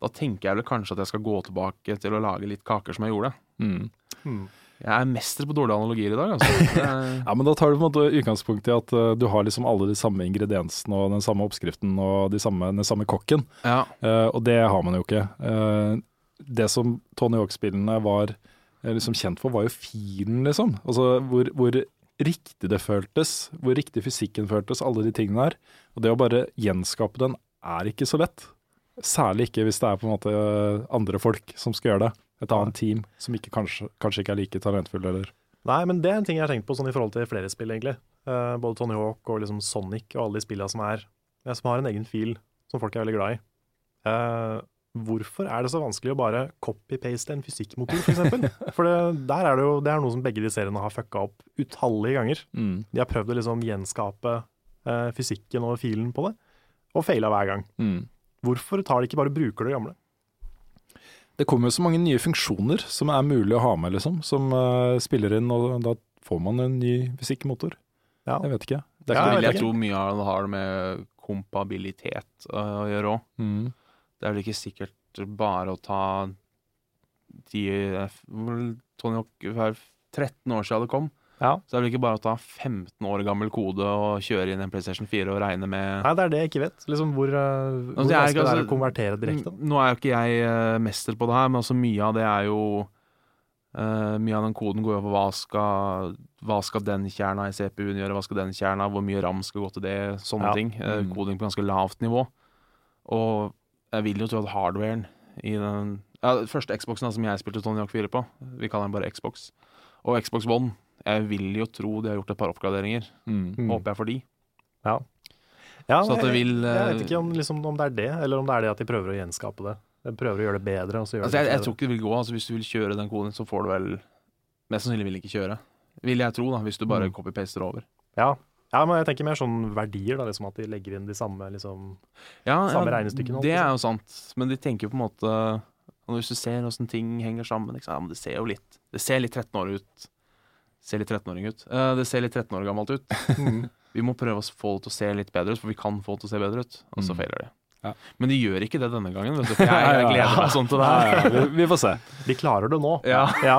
Da tenker jeg vel kanskje at jeg skal gå tilbake til å lage litt kaker som jeg gjorde. Mm. mm. Jeg er mester på dårlige analogier i dag, altså. Ja, men da tar du på en måte utgangspunkt i at uh, du har liksom alle de samme ingrediensene og den samme oppskriften og de samme, den samme kokken, ja. Uh, og det har man jo ikke. Uh, det som Tony Hawk-spillene var uh, liksom kjent for, var jo filen, liksom. Altså hvor, hvor riktig det føltes, hvor riktig fysikken føltes, alle de tingene der. Og det å bare gjenskape den er ikke så lett. Særlig ikke hvis det er på en måte uh, andre folk som skal gjøre det. Et annet team som ikke, kanskje, kanskje ikke er like talentfulle, eller Nei, men det er en ting jeg har tenkt på sånn i forhold til flere spill, egentlig. Uh, både Tony Hawk og liksom Sonic og alle de spillene som er som har en egen fil som folk er veldig glad i. Eh, hvorfor er det så vanskelig å bare copy-paste en fysikkmotor, f.eks.? For, eksempel? for det, der er det jo det er noe som begge de seriene har fucka opp utallige ganger. mm. De har prøvd å liksom gjenskape eh, fysikken og filen på det, og faila hver gang. Mm. Hvorfor tar de ikke bare og bruker det gamle? Det kommer jo så mange nye funksjoner som er mulig å ha med, liksom. Som uh, spiller inn, og da får man en ny fysikkmotor. Ja. Jeg vet ikke. Det er ikke vil vet jeg tror mye av det har med kompabilitet uh, å gjøre òg. mm. Det er vel ikke sikkert bare å ta de vel, Tony Hawk var 13 år siden det kom. Ja. Så det er vel ikke bare å ta 15 år gammel kode og kjøre inn en PlayStation 4 og regne med Nei, det er det jeg ikke vet. Liksom hvor uh, hvor Altså, jeg er vanskelig det er altså, å konvertere direkte. Nå er jo ikke jeg eh, mester på det her, men altså mye av det er jo Uh, Mye av den koden går jo på hva skal, hva skal den kjerna i CPU-en gjøre, hva skal den kjerna, hvor mye ram skal gå til det, sånne Ja. ting. Eh, Mm. Koding på ganske lavt nivå. Og jeg vil jo tro at hardwaren i den ja, første Xboxen da, som jeg spilte Tony Hawk 4 på, vi kaller den bare Xbox, og Xbox One, jeg vil jo tro de har gjort et par oppgraderinger. Mm. Mm. Håper jeg for de. Ja, Så at det vil, Jeg jeg vet ikke om, liksom, om det er det, eller om det er det at de prøver å gjenskape det. De prøver å gjøre det bedre. Og så gjør Altså, jeg, jeg tror ikke det vil gå. Altså, hvis du vil kjøre den koden, så får du vel Mest sannsynlig vil ikke kjøre. Vil jeg tro, da, hvis du bare Mm. copy-paster over. Ja. Ja, men jeg tenker mer sånn verdier, da, liksom at de legger inn de samme liksom Ja, Samme ja, regnestykkene, Det er jo sant, men de tenker jo på en måte og Hvis du ser åssen ting henger sammen ikke sant? Ja, men Det ser jo litt Det ser litt 13 år ut. Ser litt 13-åring ut. Eh, det ser litt 13 år gammelt ut. Mm. Vi må prøve å få det til å se litt bedre ut, for vi kan få det til å se bedre ut. Og så Mm. feiler de. Ja. Men de gjør ikke det denne gangen. Vet du, for jeg, jeg gleder meg sånn til det Ja, her. ja, vi, vi får se. De klarer det nå. Ja. Ja.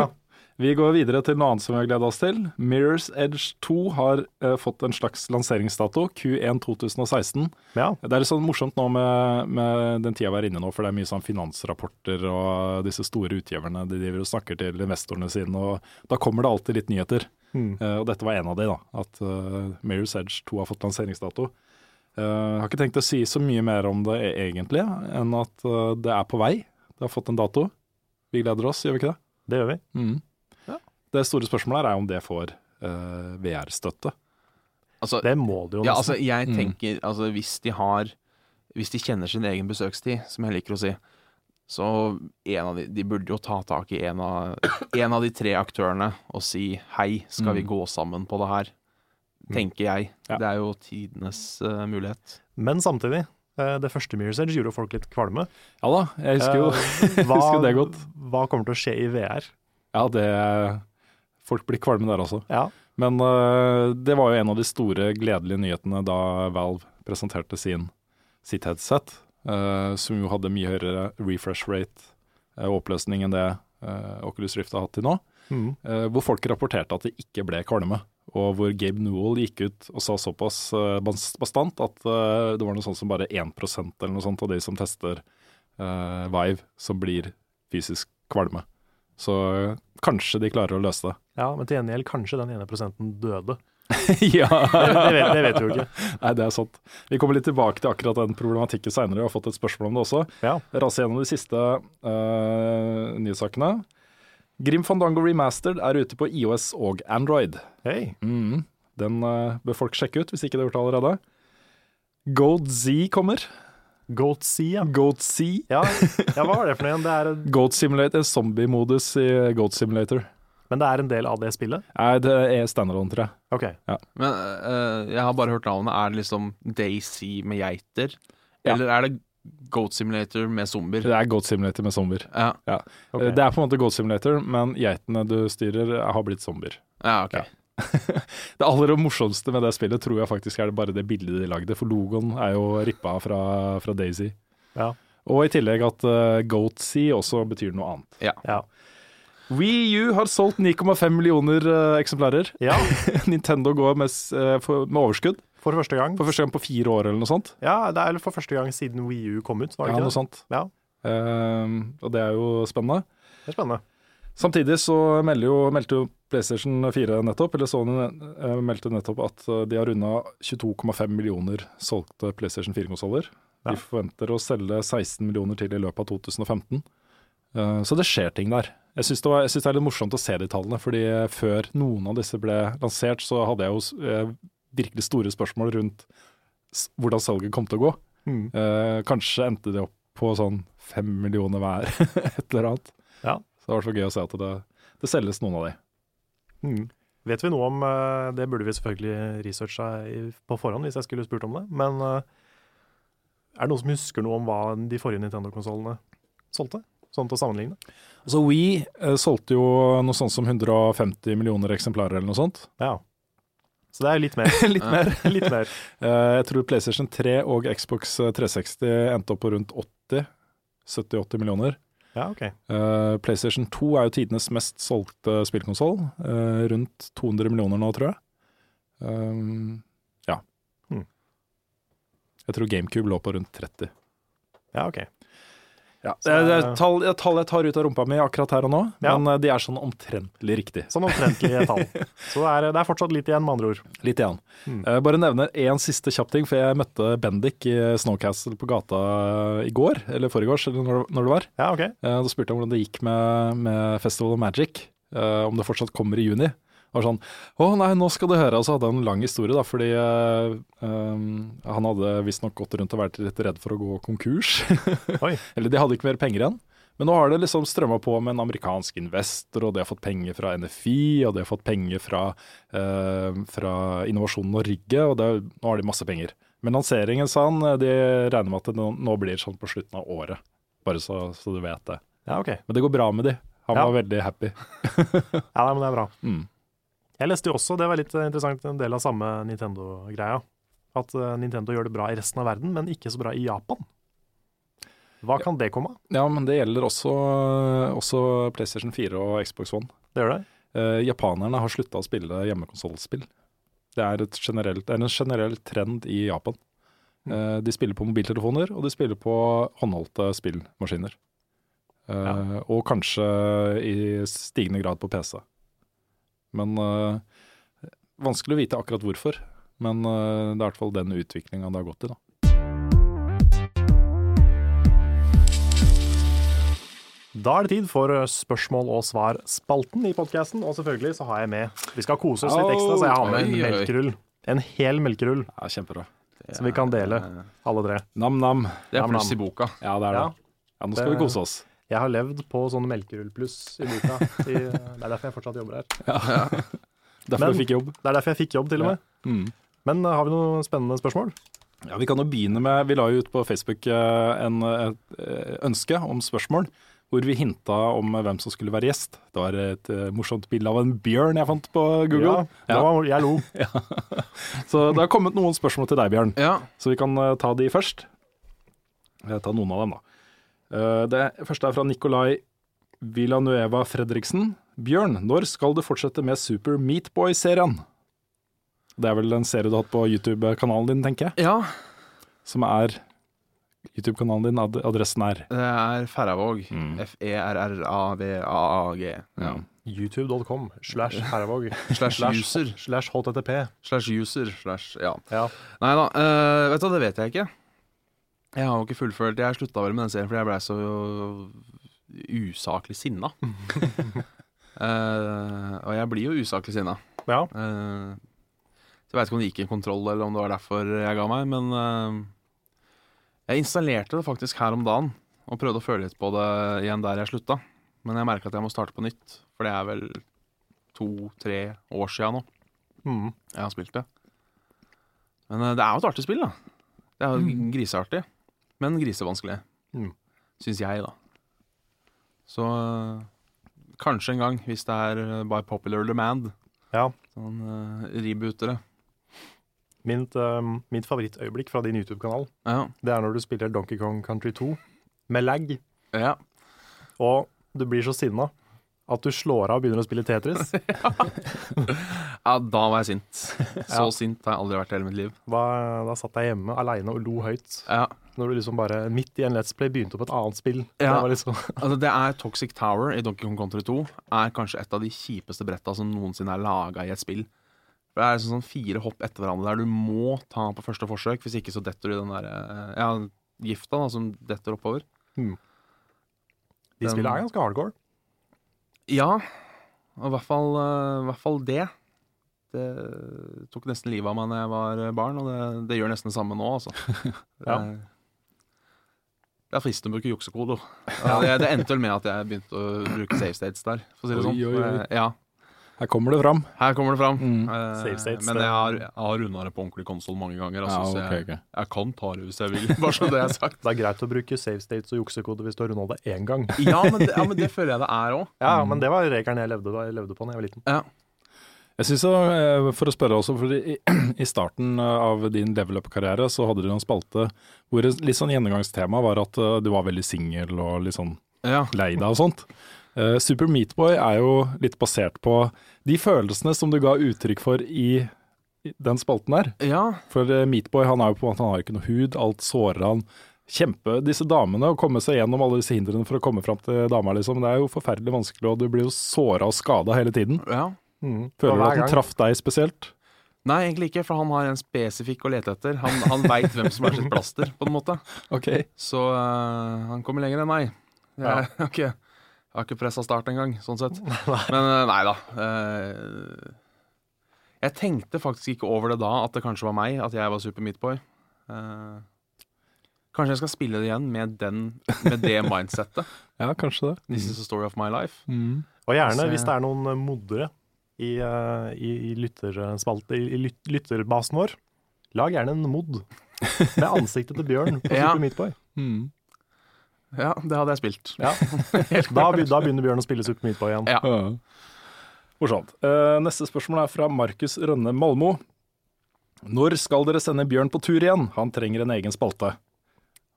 Vi går videre til noe annet som vi har gledet oss til. Mirrors Edge 2 har eh, fått en slags lanseringsdato, Q1 2016. ja. Det er litt sånn morsomt nå med, med den tida vi er inne nå, for det er mye sånn finansrapporter og disse store utgiverne de driver og snakker til investorene sine, og da kommer det alltid litt nyheter. Mm. Eh, og dette var en av de, da. At uh, Mirror's Edge 2 har fått lanseringsdato. Eh, Jeg har ikke tenkt å si så mye mer om det e- egentlig, enn at eh, det er på vei. Det har fått en dato. Vi gleder oss, gjør vi ikke det? Det gjør vi. Mm. Det store spørsmålet her er om det får uh, VR-støtte. Altså, Det må det jo nesten. Ja, altså, jeg Mm. tenker altså, Hvis de har Hvis de kjenner sin egen besøkstid, som jeg liker å si, så en av de, de burde jo ta tak i en av, en av de tre aktørene og si hei, skal vi Mm. gå sammen på det her? Tenker jeg. Ja. Det er jo tidenes uh, mulighet. Men samtidig, eh, det første Mirror's Edge gjorde folk litt kvalme. Ja da, jeg husker jo Eh, hva, husker det godt. hva kommer til å skje i VR? Ja, det Folk blir kvalme der også. Ja. Men uh, det var jo en av de store gledelige nyhetene da Valve presenterte sin, sitt headset, uh, som jo hadde mye høyere refresh rate og uh, oppløsning enn det Oculus Rift har hatt til nå. Mm. hvor folk rapporterte at det ikke ble kvalme. Og hvor Gabe Newell gikk ut og sa såpass bastant at det var noe sånt som bare 1% eller noe sånt av de som tester Vive, som blir fysisk kvalme. Så kanskje de klarer å løse det. ja, men til gjengjeld kanskje den ene prosenten døde. ja. Det, vet, det vet vi jo ikke. Nei, det er sant. Vi kommer litt tilbake til akkurat den problematikken seinere. Vi har fått et spørsmål om det også. Ja. Rase gjennom de siste uh, nyhetssakene. Grim Fandango Remastered er ute på IOS og Android. Hei. Mm. Den uh, bør folk sjekke ut, hvis ikke det er gjort allerede. Gold Z kommer. Goat Sea, ja. Goat Sea ja. Ja, hva var det for noe igjen? Det er, Goat Simulator, zombie-modus i Goat Simulator. men det er en del av det spillet? Nei, det er standalone, tror jeg. OK. Men eh, jeg har bare hørt navnet. Er det liksom Daisy med geiter? Ja. Eller er det Goat Simulator med zombier? Det er Goat Simulator med zombier. Ja, ok. Eh, Det er på en måte Goat Simulator, men geitene du styrer, har blitt zombier. ja ok. Ja. Det aller morsomste med det spillet tror jeg faktisk er det bare det bildet de lagde, for logoen er jo rippa fra, fra Daisy. Ja. Og i tillegg at uh, Goatsea også betyr noe annet. Ja. Wii U har solgt 9,5 millioner uh, eksemplarer. ja, Nintendo går med, eh, for, med overskudd for første gang. for første gang på fire år eller noe sånt. Ja, det er for første gang siden Wii U kom ut, var det Ja, ikke noe sånt. Ja, Uh, og det er jo spennende. det er spennende. Samtidig så melder jo, meldte jo PlayStation 4 nettopp, eller Sony eh, meldte nettopp at eh, de har runda 22,5 millioner solgte PlayStation 4-konsoller. Ja. De forventer å selge 16 millioner til i løpet av 2015. Eh, Så det skjer ting der. Jeg syns det, det er litt morsomt å se de tallene, fordi før noen av disse ble lansert, så hadde jeg jo virkelig store spørsmål rundt hvordan salget kom til å gå. Mm. Kanskje endte de opp på sånn fem millioner hver, et eller annet. Ja. Det var så gøy å se at det, det selges noen av de. Mm. Vet vi noe om eh, Det burde vi selvfølgelig researcha i- på forhånd hvis jeg skulle spurt om det. Men eh, er det noen som husker noe om hva de forrige Nintendo-konsollene solgte? Sånn til å sammenligne? Altså Wii eh, solgte jo noe sånt som 150 millioner eksemplarer eller noe sånt. Ja. Så det er litt mer. Litt mer. litt mer. Eh, jeg tror PlayStation 3 og Xbox 360 endte opp på rundt 80 70-80 millioner. Ja, OK. Uh, PlayStation 2 er jo tidenes mest solgte spillkonsoll. Uh, rundt 200 millioner nå, tror jeg. Um, ja. Hmm. Jeg tror GameCube lå på rundt 30. Ja, ok. Ja, det er, det er- tall, tall jeg tar ut av rumpa mi akkurat her og nå, Ja. men eh, de er sånn omtrentlig riktig. Sånn omtrentlige tall. Så det er, det er fortsatt litt igjen, med andre ord. Litt igjen. Mm. Eh, bare nevner én siste kjapp ting, for jeg møtte Bendik i Snowcastle på gata i går, eller foregårs, eller når, når det var. Ja, ok. Eh, da spurte jeg hvordan det gikk med, med Festival of Magic, om det fortsatt kommer i juni. Og sånn Å nei, nå skal du høre. Og så hadde han en lang historie, da, fordi eh, han hadde visstnok gått rundt og vært litt redd for å gå konkurs. Eller de hadde ikke mer penger igjen. Men nå har det liksom strømma på med en amerikansk investor, og de har fått penger fra NFI, og de har fått penger fra, eh, fra Innovasjon Norge, og det, nå har de masse penger. Men lanseringen, sa han, de regner med at det nå blir sånn på slutten av året. Bare så, så du vet det. Ja, ok. Men det går bra med de. Han Ja. var veldig happy. Ja, men det er bra. Mm. Jeg leste jo også, det var litt interessant, en del av samme Nintendo-greia. At eh, Nintendo gjør det bra i resten av verden, men ikke så bra i Japan. Hva kan det komme av? Ja, men det gjelder også, også PlayStation 4 og Xbox One. Det gjør det? Eh, japanerne har slutta å spille hjemmekonsollspill. Det er, et generelt, det er en generell trend i Japan. Eh, de spiller på mobiltelefoner, og de spiller på håndholdte spillmaskiner. Eh, Og kanskje i stigende grad på PC. Men eh, vanskelig å vite akkurat hvorfor. Men eh, det er i hvert fall den utviklinga det har gått i, da. Da er det tid for eh, spørsmål og svar-spalten i podkasten. Og selvfølgelig så har jeg med Vi skal kose oss litt ekstra, så jeg har med en melkerull. En hel melkerull Ja, Kjempebra. som vi kan dele, alle tre. Nam-nam. Det er pluss i boka. Ja, det er det. Ja. Ja, nå skal Det- vi kose oss. Jeg har levd på sånne melkerullpluss i boka. I, det er derfor jeg fortsatt jobber her. Derfor Men- du fikk jobb. Det er derfor jeg fikk jobb, til og med. Mm. Men eh, har vi noen spennende spørsmål? Ja, Vi kan jo begynne med Vi la jo ut på Facebook eh, en, et eh, ønske om spørsmål, hvor vi hinta om hvem som skulle være gjest. Det var et morsomt bilde av en bjørn jeg fant på Google. Ja, det var, jeg lo. Så det har kommet noen spørsmål til deg, Bjørn, Ja. så vi kan ta de først. Jeg tar noen av dem, da. Eh, det første er fra Nikolai Villanueva Fredriksen. Bjørn, når skal du fortsette med Super Meatboy-serien? Det er vel en serie du har hatt på YouTube-kanalen din, tenker jeg? ja. Som er YouTube-kanalen din, ad adressen er Det er Færøyvåg. Mm. F-e-r-r-a-v-a-a-g. Ja. YouTube.com slash Herrevåg Slash user. slash HTTP. Slash user. Slash ja. Ja. Nei da, uh, vet du hva, det vet jeg ikke. Jeg har jo ikke fullført Jeg slutta vel med den serien fordi jeg blei så usaklig sinna. uh, og jeg blir jo usaklig sinna. Ja. Uh, så jeg veit ikke om det gikk i kontroll, eller om det var derfor jeg ga meg, men uh, jeg installerte det faktisk her om dagen og prøvde å føle litt på det igjen der jeg slutta. Men jeg merker at jeg må starte på nytt, for det er vel to-tre år sia nå Mm. jeg har spilt det. Men eh, det er jo et artig spill, da. Det er jo griseartig, men grisevanskelig. Mm. Syns jeg, da. Så eh, kanskje en gang, hvis det er eh, by popular demand, Ja. sånn uh, rebootere. Mitt, uh, mitt favorittøyeblikk fra din YouTube-kanal, Ja. det er når du spiller Donkey Kong Country 2 med lag, ja. og du blir så sinna at du slår av og begynner å spille Tetris. Ja, da var jeg sint. Så Ja. sint har jeg aldri vært i hele mitt liv. Da, da satt jeg hjemme aleine og lo høyt. Ja, Når du liksom bare midt i en Let's Play begynte opp et annet spill. Ja. Det var liksom altså det er Toxic Tower i Donkey Kong Country 2 er kanskje et av de kjipeste bretta som noensinne er laga i et spill. For Det er liksom sånn fire hopp etter hverandre der du må ta på første forsøk. Hvis ikke så detter du i den der eh, ja, gifta da, som detter oppover. De spillene er ganske hardcore. Ja, og i hvert fall, eh, i hvert fall det. Det tok nesten livet av meg da jeg var barn, og det, det gjør nesten det samme nå, altså. Ja. Det er fristende å bruke juksekoder. Ja, det, det endte vel med at jeg begynte å bruke save states der, for å si det sånn. Eh, Ja, Her kommer det fram. her kommer det fram. Mm. Eh, Save states, men jeg har, jeg har runda det på ordentlig konsoll mange ganger, altså, Ja, så jeg, ok. jeg kan ta det hvis jeg vil. Bare så det er sagt. Det er greit å bruke save states og juksekode hvis du har runda det én gang. Ja men, det, ja, men det føler jeg det er òg. Ja, men det var regelen jeg levde, da jeg levde på da jeg var liten. Ja. Jeg synes så, eh, For å spørre også, for i, i starten av din level up-karriere så hadde du en spalte hvor et litt sånn gjennomgangstema var at eh, du var veldig singel og litt sånn Ja. lei deg og sånt. Eh, Super Meatboy er jo litt basert på de følelsene som du ga uttrykk for i, den spalten her. ja. For eh, Meatboy han er jo på en måte, han har ikke noe hud, alt sårer han. Kjempe disse damene, å komme seg gjennom alle disse hindrene for å komme fram til dama, liksom. Det er jo forferdelig vanskelig, og du blir jo såra og skada hele tiden. ja. Mm. Føler du at den traff deg spesielt? Nei, egentlig ikke, for han har en spesifikk å lete etter. Han, han veit hvem som er sitt plaster, på en måte. Ok. Så uh, han kommer lenger enn meg. Ja. Ja. Okay. Jeg har ikke pressa start engang, sånn sett. Men eh, nei da. eh, jeg tenkte faktisk ikke over det da, at det kanskje var meg, at jeg var Super midtboy. Uh, kanskje jeg skal spille det igjen med, den, med det mindsettet. Ja, kanskje det. This is a story of my life. Mm. Og gjerne, Så- hvis det er noen modere i, eh, i, i, lytterspalte, i, lyt, lytterbasen vår, lag gjerne en mod med ansiktet til Bjørn på Ja. Super Meatboy. Mm. Ja, det hadde jeg spilt. Ja. Da, da begynner Bjørn å spille Super Meatboy igjen. Ja. Ja. Morsomt. Eh, neste spørsmål er fra Markus Rønne Malmo. Når skal dere sende Bjørn på tur igjen? Han trenger en egen spalte.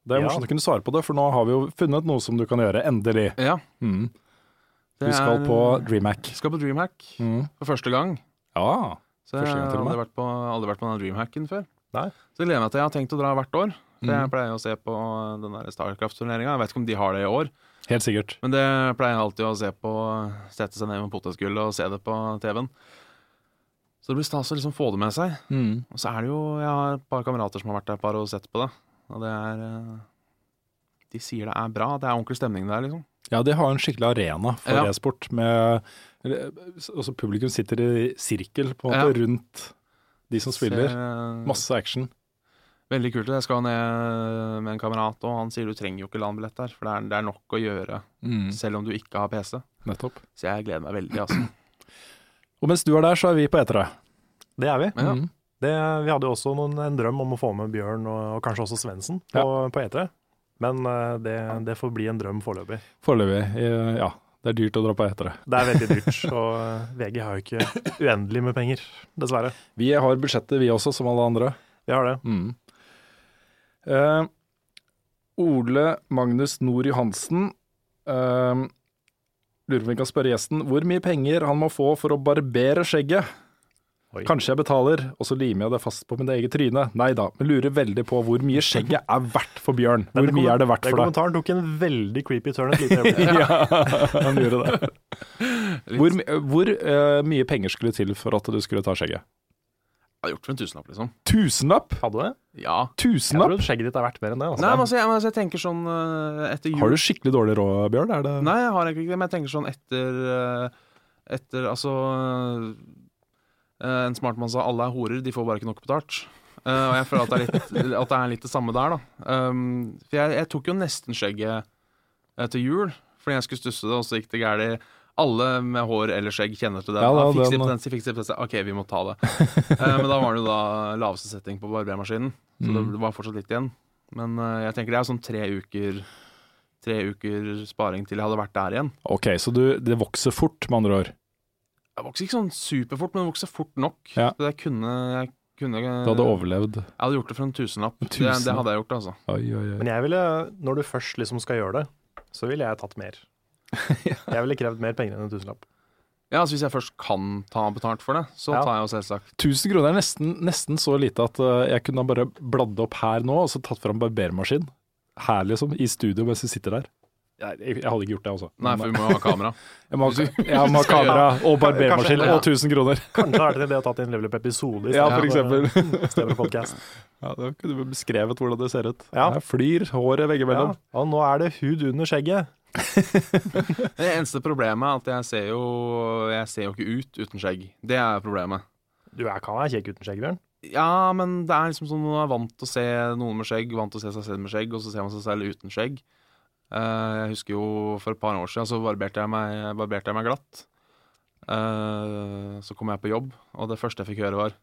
Det er Ja. morsomt å kunne svare på det, for nå har vi jo funnet noe som du kan gjøre. Endelig. Ja, Mm. Du skal er- på DreamHack. Skal på Dreamhack Mm. for første gang. Ja. Så jeg Første gang til og med. aldri vært på, aldri vært på den Dreamhacken før. Nei. Så jeg gleder meg til jeg har tenkt å dra hvert år. For Mhm. jeg pleier å se på den der Starcraft-turneringa. Jeg vet ikke om de har det i år, Helt sikkert. men det pleier jeg alltid å se på. Sette seg ned med potetgullet og se det på TV-en. Så det blir stas å liksom få det med seg. Mm. Og så er det jo Jeg har et par kamerater som har vært der et par og sett på det. Og det er eh, De sier det er bra. Det er ordentlig stemning der, liksom. Ja, de har en skikkelig arena for Ja. e-sport. med altså Publikum sitter i sirkel på en måte rundt de som spiller. Eh, Masse action. Veldig kult. Jeg skal ned med en kamerat, og han sier du trenger jo ikke landbillett der. For det er, det er nok å gjøre, Mm. selv om du ikke har PC. Nettopp. Så jeg gleder meg veldig, altså. Og mens du er der, så er vi på etere. Det er vi. Ja. Mm. Det, vi hadde jo også noen, en drøm om å få med Bjørn og, og kanskje også Svendsen på, på E3. Men eh, det, det får bli en drøm foreløpig. Foreløpig. Ja. Det er dyrt å dra på etere. Det er veldig dyrt, og eh, VG har jo ikke uendelig med penger, dessverre. Vi har budsjettet, vi også, som alle andre. Vi har det. Mm. Eh, Ole Magnus Nord Johansen uh, lurer på om vi kan spørre gjesten hvor mye penger han må få for å barbere skjegget. Oi. Kanskje jeg betaler, og så limer jeg det fast på mitt eget tryne. Nei da, men lurer veldig på hvor mye skjegget er verdt for Bjørn. Hvor mye er det verdt for deg? Den kommentaren tok en veldig creepy turn et lite øyeblikk. ja, han gjorde det. Hvor, hvor uh, mye penger skulle til for at du skulle ta skjegget? Jeg har gjort for en tusenlapp, liksom. Tusenlapp? Hadde du det? Ja. Jeg tror skjegget ditt er verdt mer enn det. Altså. Nei, men altså, jeg, men altså, jeg tenker sånn eh, etter jul Har du skikkelig dårlig råd, Bjørn? Er det Nei, jeg har egentlig ikke det, men jeg tenker sånn etter eh, etter Altså eh, En smartmann sa alle er horer, de får bare ikke nok betalt. Eh, og jeg føler at det er litt, at det, er litt det samme der, da. Um, for jeg, jeg tok jo nesten skjegget til jul fordi jeg skulle stusse det, og så gikk det galt. Alle med hår eller skjegg kjenner til den. Ja, da, da, fikser den- fikser fiks potensi. OK, vi må ta det. Eh, men da var det jo da laveste setting på barbermaskinen, så Mm. det var fortsatt litt igjen. Men eh, jeg tenker det er sånn tre uker Tre uker sparing til jeg hadde vært der igjen. Ok, så du, det vokser fort, med andre ord. Det vokser ikke sånn superfort, men det vokser fort nok. Ja. Så jeg kunne, jeg kunne Du hadde overlevd. Jeg hadde gjort det for en tusenlapp. En Det, det hadde jeg gjort, altså. Oi, oi, oi. Men jeg ville, når du først liksom skal gjøre det, så ville jeg tatt mer. Jeg ville krevd mer penger enn en tusenlapp. Ja, altså Hvis jeg først kan ta betalt for det, så Ja. tar jeg jo selvsagt 1000 kroner er nesten, nesten så lite at eh, jeg kunne bare bladd opp her nå og så tatt fram barbermaskin. Her, liksom. I studio mens vi sitter der. Jeg, jeg, hadde ikke gjort det, altså. Nei, for vi må jo ha kamera. jeg må, jeg må ha kamera og barbermaskin ja. og 1000 kroner. Kanskje det hadde vært en idé å tatt en level up-episode Ja, for eksempel. Istedenfor. Ja, Da kunne du beskrevet hvordan det ser ut. Ja. Jeg flyr håret Ja. veggimellom. Og nå er det hud under skjegget. Det eneste problemet er at jeg ser jo Jeg ser jo ikke ut uten skjegg. Det er problemet. Du er, kan være kjekk uten skjegg, Bjørn. Ja, men det er liksom sånn man er vant til å se noen med skjegg, vant til å se seg selv med skjegg, og så ser man seg selv uten skjegg. Eh, jeg husker jo for et par år siden så barberte jeg meg, barberte jeg meg glatt. Eh, så kom jeg på jobb, og det første jeg fikk høre var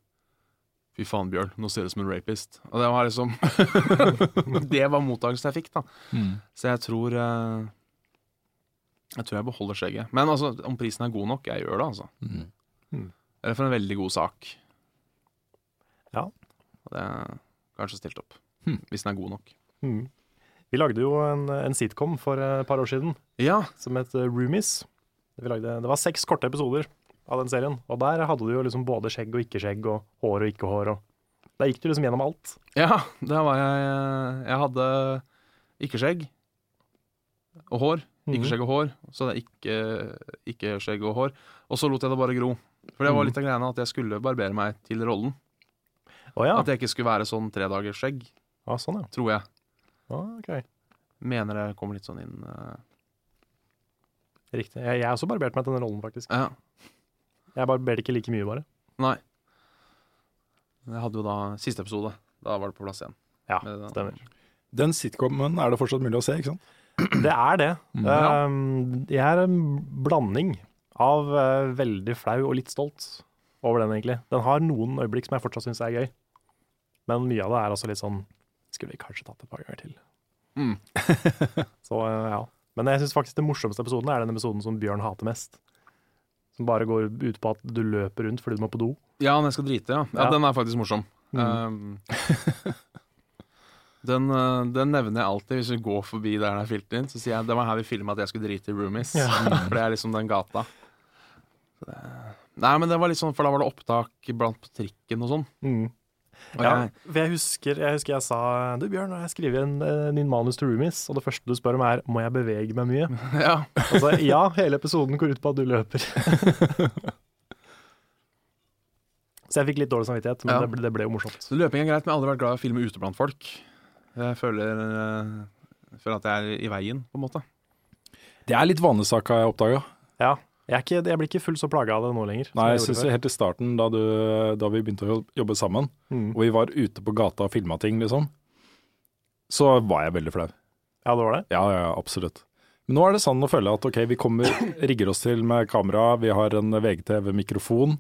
Fy faen, Bjørn, nå ser du ut som en rapist. Og det var liksom Det var mottakelsen jeg fikk, da. Mm. Så jeg tror eh, Jeg tror jeg beholder skjegget. Men altså, om prisen er god nok, jeg gjør det, altså. Mm. Eller for en veldig god sak. Ja. Og det er kanskje stilt opp. Mm. Hvis den er god nok. Mm. Vi lagde jo en, en sitcom for et par år siden Ja, som het eh, Roomies. Vi lagde, det var seks korte episoder av den serien. Og der hadde du jo liksom både skjegg og ikke skjegg, og hår og ikke hår. Og der gikk du liksom gjennom alt. ja der var jeg Jeg hadde ikke skjegg og hår. Mhm. Ikke skjegg og hår. Så det er ikke, ikke skjegg og hår. Og så lot jeg det bare gro. For det var Mhm. litt av greiene at jeg skulle barbere meg til rollen. Oh, ja. At jeg ikke skulle være sånn tre dagers skjegg, ja. Sånn, ja. tror jeg. Ah, ok. Mener det kommer litt sånn inn uh... Riktig. Jeg jeg har også barbert meg til den rollen, faktisk. Ja. Jeg barberte ikke like mye, bare. Nei. Jeg hadde jo da siste episode. Da var det på plass igjen. Ja, den- stemmer. Den sitcomen er det fortsatt mulig å se, ikke sant? Det er det. Mm. Um, jeg er en blanding av eh, veldig flau og litt stolt over den, egentlig. Den har noen øyeblikk som jeg fortsatt syns er gøy, men mye av det er også litt sånn Skulle vi kanskje tatt et par ganger til. Mm. Så eh, ja. Men jeg syns faktisk den morsomste episoden er den episoden som Bjørn hater mest. Som bare går ut på at du løper rundt fordi du må på do. Ja, når jeg skal drite, ja. ja. Ja. Den er faktisk morsom. Mm. Um, den, uh, den nevner jeg alltid hvis vi går forbi der den er filtet inn. Så sier jeg det var her vi filma at jeg skulle drite i roomies. Ja. For det er liksom den gata. Det- Nei, men det var litt sånn, for da var det opptak blant på trikken og sånn. Mm. Og Ja, jeg, for jeg husker, jeg husker jeg sa Du Bjørn, jeg skrevet en, eh, din manus til Roomies, og det første du spør om er må jeg bevege meg mye. ja. Altså, ja, hele episoden går ut på at du løper. Så jeg fikk litt dårlig samvittighet, men Ja. det, ble, det ble jo morsomt. Så løping er greit, men jeg har aldri vært glad i å filme ute blant folk. Jeg føler, jeg føler at jeg er i veien, på en måte. Det er litt vanesak, har jeg oppdaga. Ja, jeg, er ikke, jeg blir ikke fullt så plaga av det nå lenger. Nei, jeg jeg syns helt i starten, da, du, da vi begynte å jobbe sammen, Mm. og vi var ute på gata og filma ting, liksom, så var jeg veldig flau. Ja, det var det? Ja, ja, absolutt. Men nå er det sånn å føle at ok, vi kommer, rigger oss til med kamera, vi har en VGTV-mikrofon.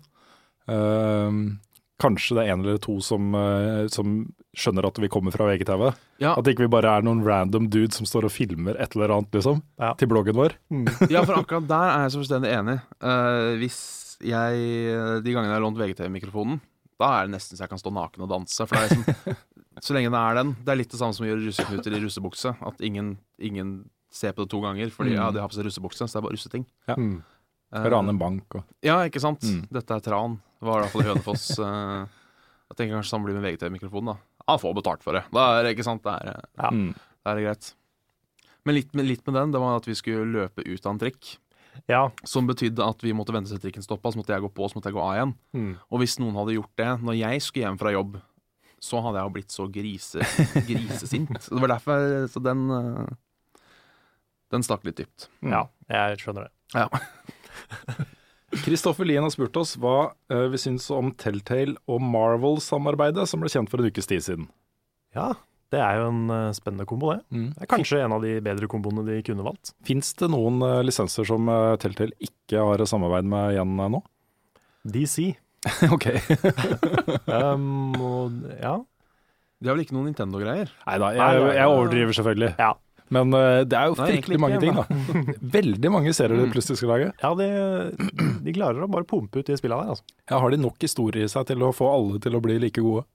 Uh, kanskje det er en eller to som, uh, som skjønner at vi kommer fra VGTV. Ja, At ikke vi bare er noen random dude som står og filmer et eller annet, liksom, Ja. til bloggen vår. ja, for akkurat der er jeg så fullstendig enig. Uh, hvis jeg De gangene jeg har lånt VGTV-mikrofonen, da er det nesten så jeg kan stå naken og danse. For det er liksom Så lenge det er den. Det er litt det samme som å gjøre russeknuter i russebukse. At ingen, ingen ser på det to ganger, fordi Mm. ja, de har på seg russebukse, så det er bare russeting. Mm. Eh, Rane en bank og Ja, ikke sant? Mm. Dette er tran. Det var i hvert fall i Hønefoss. eh, jeg tenker kanskje samme blir med VGTV-mikrofonen, da. Ja, få betalt for det. Da er det ikke sant, det er, Ja. det er det greit. Men litt, litt med den, det var at vi skulle løpe ut av en trikk. Ja. Som betydde at vi måtte vente til trikken stoppa, så måtte jeg gå på, så måtte jeg gå av igjen. Mm. Og hvis noen hadde gjort det når jeg skulle hjem fra jobb, så hadde jeg jo blitt så grise, grisesint. Så det var derfor Så den eh, Den stakk litt dypt. ja, jeg skjønner det. Ja. Kristoffer Lien har spurt oss hva eh, vi syns om Telltale og Marvel-samarbeidet, som ble kjent for en ukes tid siden. Ja, det er jo en eh, spennende kombo, det. Det er kanskje en av de bedre komboene de kunne valgt. Fins det noen eh, lisenser som Telltale ikke har samarbeid med igjen nå? DC. ok. Um, og, ja. De har vel ikke noen Nintendo-greier? Nei da, jeg, jeg overdriver selvfølgelig. Ja. Men eh, det er jo Nei, fryktelig mange ikke, ting, da. Veldig mange serier de plutselig skal lage. Ja, de, de klarer å bare pumpe ut de spillene der, altså. Ja, har de nok historie i seg til å få alle til å bli like gode?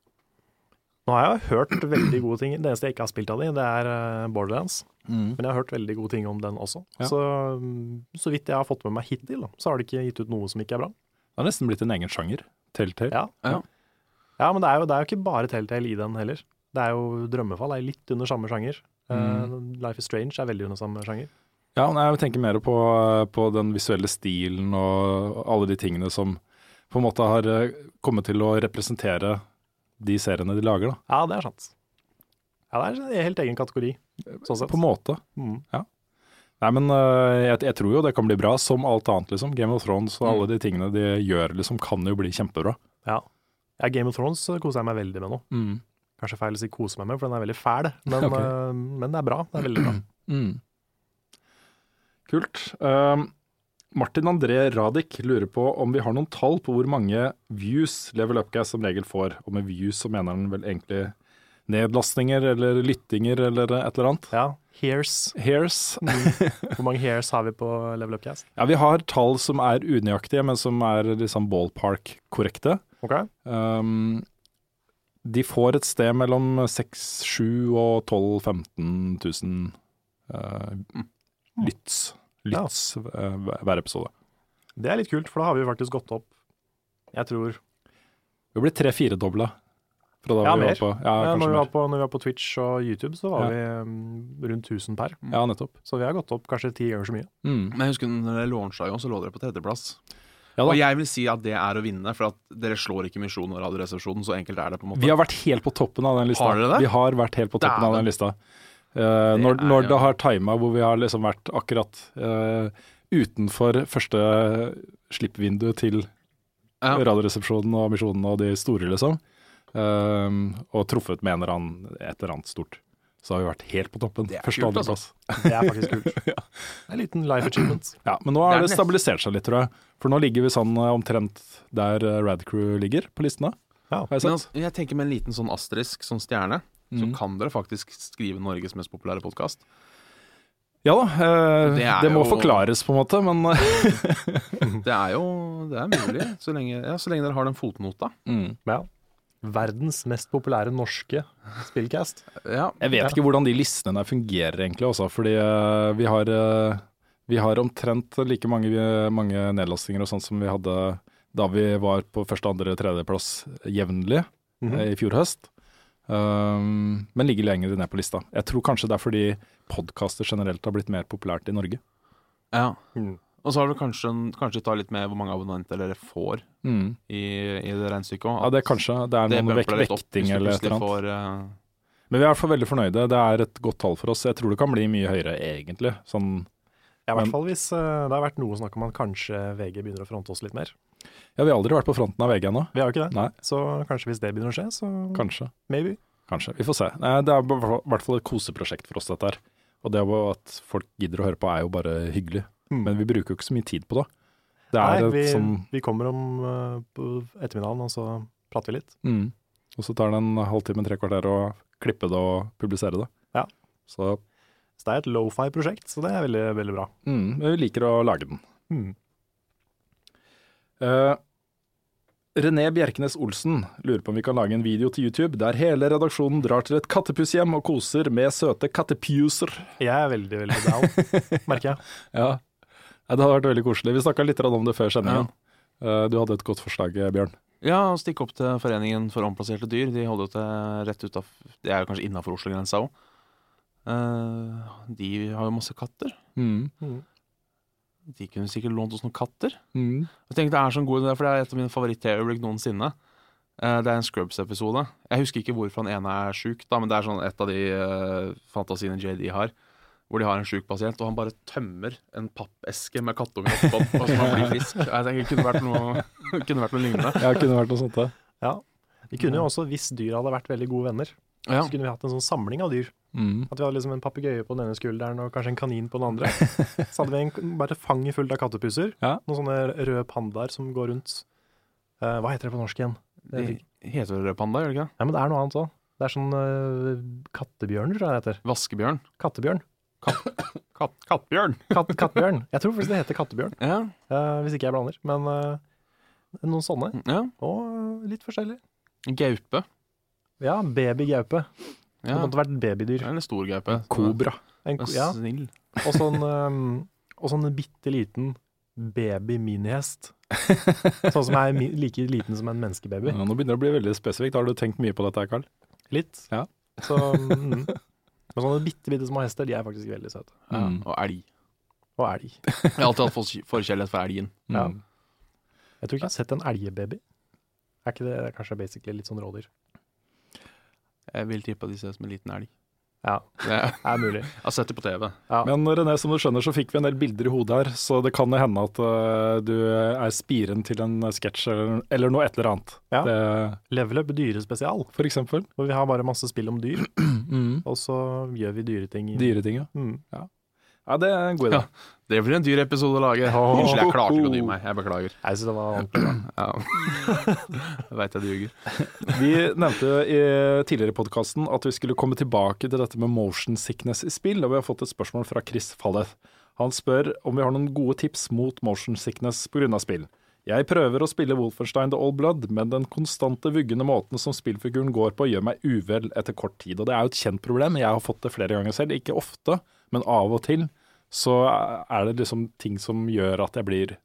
Nå har jeg hørt veldig gode ting. Det eneste jeg ikke har spilt av de, det er Borderlands. Borderlands. Men jeg har hørt veldig gode ting om den også. Ja. Så, mm, så vidt jeg har fått med meg hittil, da, så har de ikke gitt ut noe som ikke er bra. Det har nesten blitt en egen sjanger. Telltale. Ja, Ja. ja men det er, jo, det er jo ikke bare Telltale i den heller. Det er jo Drømmefall er litt under samme sjanger. Eh, Life is Strange er veldig under samme sjanger. Ja, jeg tenker mer på, på den visuelle stilen og alle de tingene som på en måte har eh, kommet til å representere de seriene de lager, da. Ja, det er sant. Ja, det er en helt egen kategori, sånn sett. På en måte. Mm. Nei, men eh, jeg, jeg tror jo det kan bli bra, som alt annet, liksom. Game of Thrones og alle de tingene de gjør, liksom, kan jo bli kjempebra. Ja. ja, Game of Thrones koser jeg meg veldig med nå. Kanskje feil å si kose meg med, for den er veldig fæl. Men, okay. uh, men det er bra. Det er veldig bra. Mm. Kult. Um, Martin André Radik lurer på om vi har noen tall på hvor mange views Level Upcast som regel får. Og med views så mener han vel egentlig nedlastninger eller lyttinger eller et eller annet. Ja, Hairs. Hairs. Hvor mange hairs har vi på Level Upcast? Ja, vi har tall som er unøyaktige, men som er liksom ballpark-korrekte. Ok. Um, de får et sted mellom 6 7 og 12 15 000 uh, lytts, lytts uh, hver episode. Det er litt kult, for da har vi faktisk gått opp Jeg tror Vi blir tre-firedobla fra da Ja, vi mer. var på Ja, ja, når, vi var mer. på, når vi var på Twitch og YouTube, så var Ja. vi mm, rundt 1000 per. Ja, nettopp. Så vi har gått opp kanskje ti ganger så mye. Mm. Men jeg husker når dere launcha så lå dere på tredjeplass. Ja, Og jeg vil si at det er å vinne, for at dere slår ikke Misjon og Radioresepsjonen. Så enkelt er det på en måte. Vi har vært helt på toppen av den lista. Har dere det? Vi har vært helt på toppen av den lista. Eh, når, er når det har tima hvor vi har liksom vært akkurat uh, utenfor første slippvindu til Ja. Radioresepsjonen og Misjonen og de store, liksom, Uh, og truffet med en eller annen, et eller annet stort, så har vi vært helt på toppen. Det er Første kult, og altså. andreplass. Det er faktisk kult. Det er En liten life achievement. Ja, men nå har Det det stabilisert seg litt, tror jeg. For nå ligger vi sånn eh, omtrent der eh, Radcrew ligger på listene. Ja. Jeg Men altså, jeg tenker med en liten sånn asterisk, sånn stjerne, så Mm. kan dere faktisk skrive Norges mest populære podkast. Ja da, eh, Det det, må jo- forklares på en måte, men Det er jo det er mulig, så lenge, ja, så lenge dere har den fotnota. mm. Ja. Verdens mest populære norske spillcast. Ja, Jeg vet ikke hvordan de listene der fungerer egentlig, også, fordi eh, vi har eh, vi har omtrent like mange, mange nedlastinger og sånt som vi hadde da vi var på første, andre, tredjeplass jevnlig Mhm. eh, i fjor høst. Um, men ligger lenger ned på lista. Jeg tror kanskje det er fordi podkaster generelt har blitt mer populært i Norge. ja. Mm. Og så har du kanskje, kanskje ta litt med hvor mange abonnenter dere får Mm. i, i det regnestykket òg. Ja, det er kanskje det er noen vek vekting eller et eller annet. Får, eh, Men vi er i hvert fall veldig fornøyde. Det er et godt tall for oss. Jeg tror det kan bli mye høyere, egentlig. Sånn, Ja, I Men- hvert fall hvis uh, det har vært noe snakk om at kanskje VG begynner å fronte oss litt mer. ja, vi har aldri vært på fronten av VG ennå. Vi har jo ikke det. Nei. Så kanskje hvis det begynner å skje, så Kanskje. maybe. Kanskje. Vi får se. Nei, Det er i hvert fall et koseprosjekt for oss, dette her. Og det at folk gidder å høre på, er jo bare hyggelig. Mm. Men vi bruker jo ikke så mye tid på det. Det er Nei, vi, sånn vi kommer om uh, ettermiddagen, og så prater vi litt. mm. Og så tar det en halvtime, tre kvarter å klippe det og publisere det. Ja. Så Så det er et lofi-prosjekt, så det er veldig, veldig bra. mm, vi liker å lage den. Mm. Uh, René Bjerkenes Olsen lurer på om vi kan lage en video til YouTube der hele redaksjonen drar til et kattepusshjem og koser med søte kattepuser. Jeg er veldig, veldig down, merker jeg. Ja. Det hadde vært veldig koselig. Vi snakka litt om det før sendingen. Ja. Du hadde et godt forslag, Bjørn. ja, å stikke opp til Foreningen for omplasserte dyr. De holder jo til rett av Det er jo kanskje innafor Oslo-grensa òg. de har jo masse katter. Mm. De kunne sikkert lånt oss noen katter. Mm. Jeg tenkte det er sånn god idé, for det er et av mine favorittøyeblikk noensinne. Eh, Det er en Scrubs-episode. Jeg husker ikke hvorfor han ene er sjuk, men det er sånn et av de eh, fantasiene JD har. Hvor de har en sjuk pasient, og han bare tømmer en pappeske med kattunger oppå, og så man blir frisk. Jeg tenker det kunne vært noe, kunne vært noe lignende. Ja, det kunne vært noe sånt, det. Ja. Vi kunne jo også, hvis dyr hadde vært veldig gode venner, Ja. så kunne vi hatt en sånn samling av dyr. Mm. At vi hadde liksom en papegøye på den ene skulderen og kanskje en kanin på den andre. Så hadde vi en, bare fanget fullt av kattepusser. Ja. Noen sånne røde pandaer som går rundt. Uh, hva heter det på norsk igjen? Det heter det rød panda, gjør det ikke? Ja, men det er noe annet òg. Det er sånn uh, kattebjørn, tror jeg det heter. Vaskebjørn. Kattebjørn. Katt, kattbjørn. Katt, kattbjørn. Jeg tror faktisk det heter kattebjørn, Ja. eh, hvis ikke jeg blander. Men eh, noen sånne. ja. Og eh, litt forskjellig. Gaupe. Ja, babygaupe. Det Ja. måtte vært babydyr. Eller stor gaupe. Kobra. En, ko- ja, Snill. og sånn, um, og sånn en bitte liten baby-minihest. Sånn som er mi like liten som en menneskebaby. Ja, nå begynner det å bli veldig spesifikt. Har du tenkt mye på dette, Karl? Litt. Ja. Så, mm. Men sånne bitte, bitte små hester, de er faktisk veldig søte. Ja. Mm. Og elg. Og elg. Jeg har alltid hatt for- forkjærlighet for elgen. Ja. Mm. Jeg tror ikke jeg har sett en elgebaby. Er ikke det, det er kanskje basically litt sånn rådyr? Jeg vil tippe at de ses med som en liten elg. Ja, det er mulig. har sett det på TV. Ja. Men René, som du skjønner, så fikk vi en del bilder i hodet her, så det kan jo hende at uh, du er spiren til en sketsj eller, eller noe et eller annet. Ja. Det, Level Up dyrespesial, for eksempel. hvor vi har bare masse spill om dyr, Mm. og så gjør vi dyreting. i- Dyreting, ja. Mm. ja. Det er en god idé. Ja. Det blir en dyr episode å lage. Unnskyld, jeg klarte ikke å dy meg. Jeg beklager. Jeg synes det var ordentlig bra. Ja. Jeg veit jeg ljuger. Vi nevnte i tidligere i podkasten at vi skulle komme tilbake til dette med motion sickness i spill, og vi har fått et spørsmål fra Chris Falleth. Han spør om vi har noen gode tips mot motion sickness pga. spill. Jeg prøver å spille Wolfenstein The Old Blood, men den konstante vuggende måten som spillfiguren går på, gjør meg uvel etter kort tid. Og det er jo et kjent problem. Jeg har fått det flere ganger selv. Ikke ofte, men av og til så er det liksom ting som gjør at jeg blir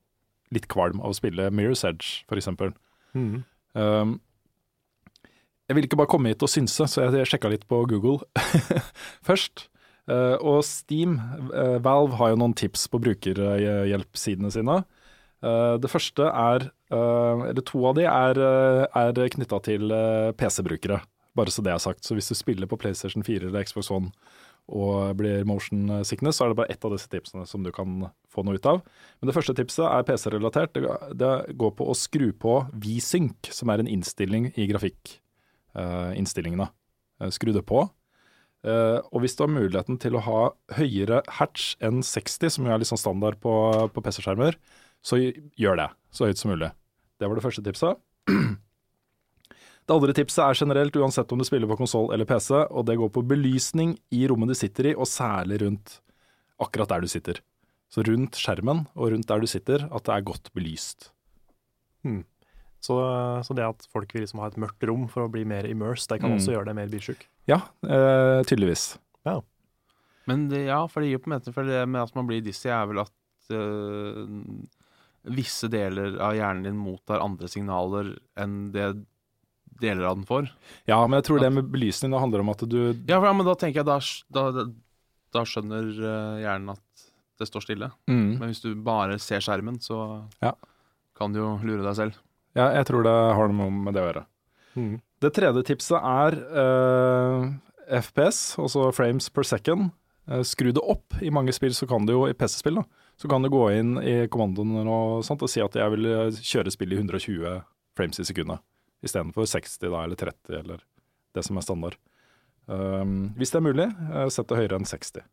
litt kvalm av å spille Mirror's Edge, f.eks. Mm. Um, jeg ville ikke bare komme hit og synse, så jeg, jeg sjekka litt på Google først. Uh, og Steam, uh, Valve har jo noen tips på brukerhjelpsidene sine. Uh, det første er, uh, eller to av de er, uh, er knytta til uh, PC-brukere, bare så det er sagt. Så hvis du spiller på PlayStation 4 eller Xbox One og blir motion sickness, så er det bare ett av disse tipsene som du kan få noe ut av. Men det første tipset er PC-relatert. Det, går på å skru på VSync, som er en innstilling i grafikkinnstillingene. Uh, skru det på. Uh, og hvis du har muligheten til å ha høyere hatch enn 60, som jo er litt sånn standard på, på PC-skjermer, så gjør det så høyt som mulig. Det var det første tipset. Det andre tipset er generelt uansett om du spiller på konsoll eller PC, og det går på belysning i rommet du sitter i, og særlig rundt akkurat der du sitter. Så rundt skjermen og rundt der du sitter, at det er godt belyst. Så, så det at folk vil liksom ha et mørkt rom for å bli mer immersed, det kan Mm. også gjøre deg mer bilsjuk. Ja, eh, tydeligvis. Men det, ja, for det gir på en måte for det med at man blir dizzy, er vel at øh, visse deler av hjernen din mottar andre signaler enn det deler av den får. Ja, men jeg tror det med belysning det handler om at du Ja, for, ja men da tenker jeg da, da, da skjønner øh, hjernen at det står stille. mm. Men hvis du bare ser skjermen, så Ja. kan du jo lure deg selv. Ja, jeg tror det har noe med det å gjøre. Mm. Det tredje tipset er uh, FPS, altså frames per second. Uh, skru det opp. I mange spill så kan du jo, i PC-spill, da, så kan du gå inn i kommandoen og, sånt, og si at jeg vil eh, kjøre spillet i 120 frames i sekundet. Istedenfor 60 da, eller 30, eller det som er standard. Um, hvis det er mulig, eh, sett det høyere enn 60.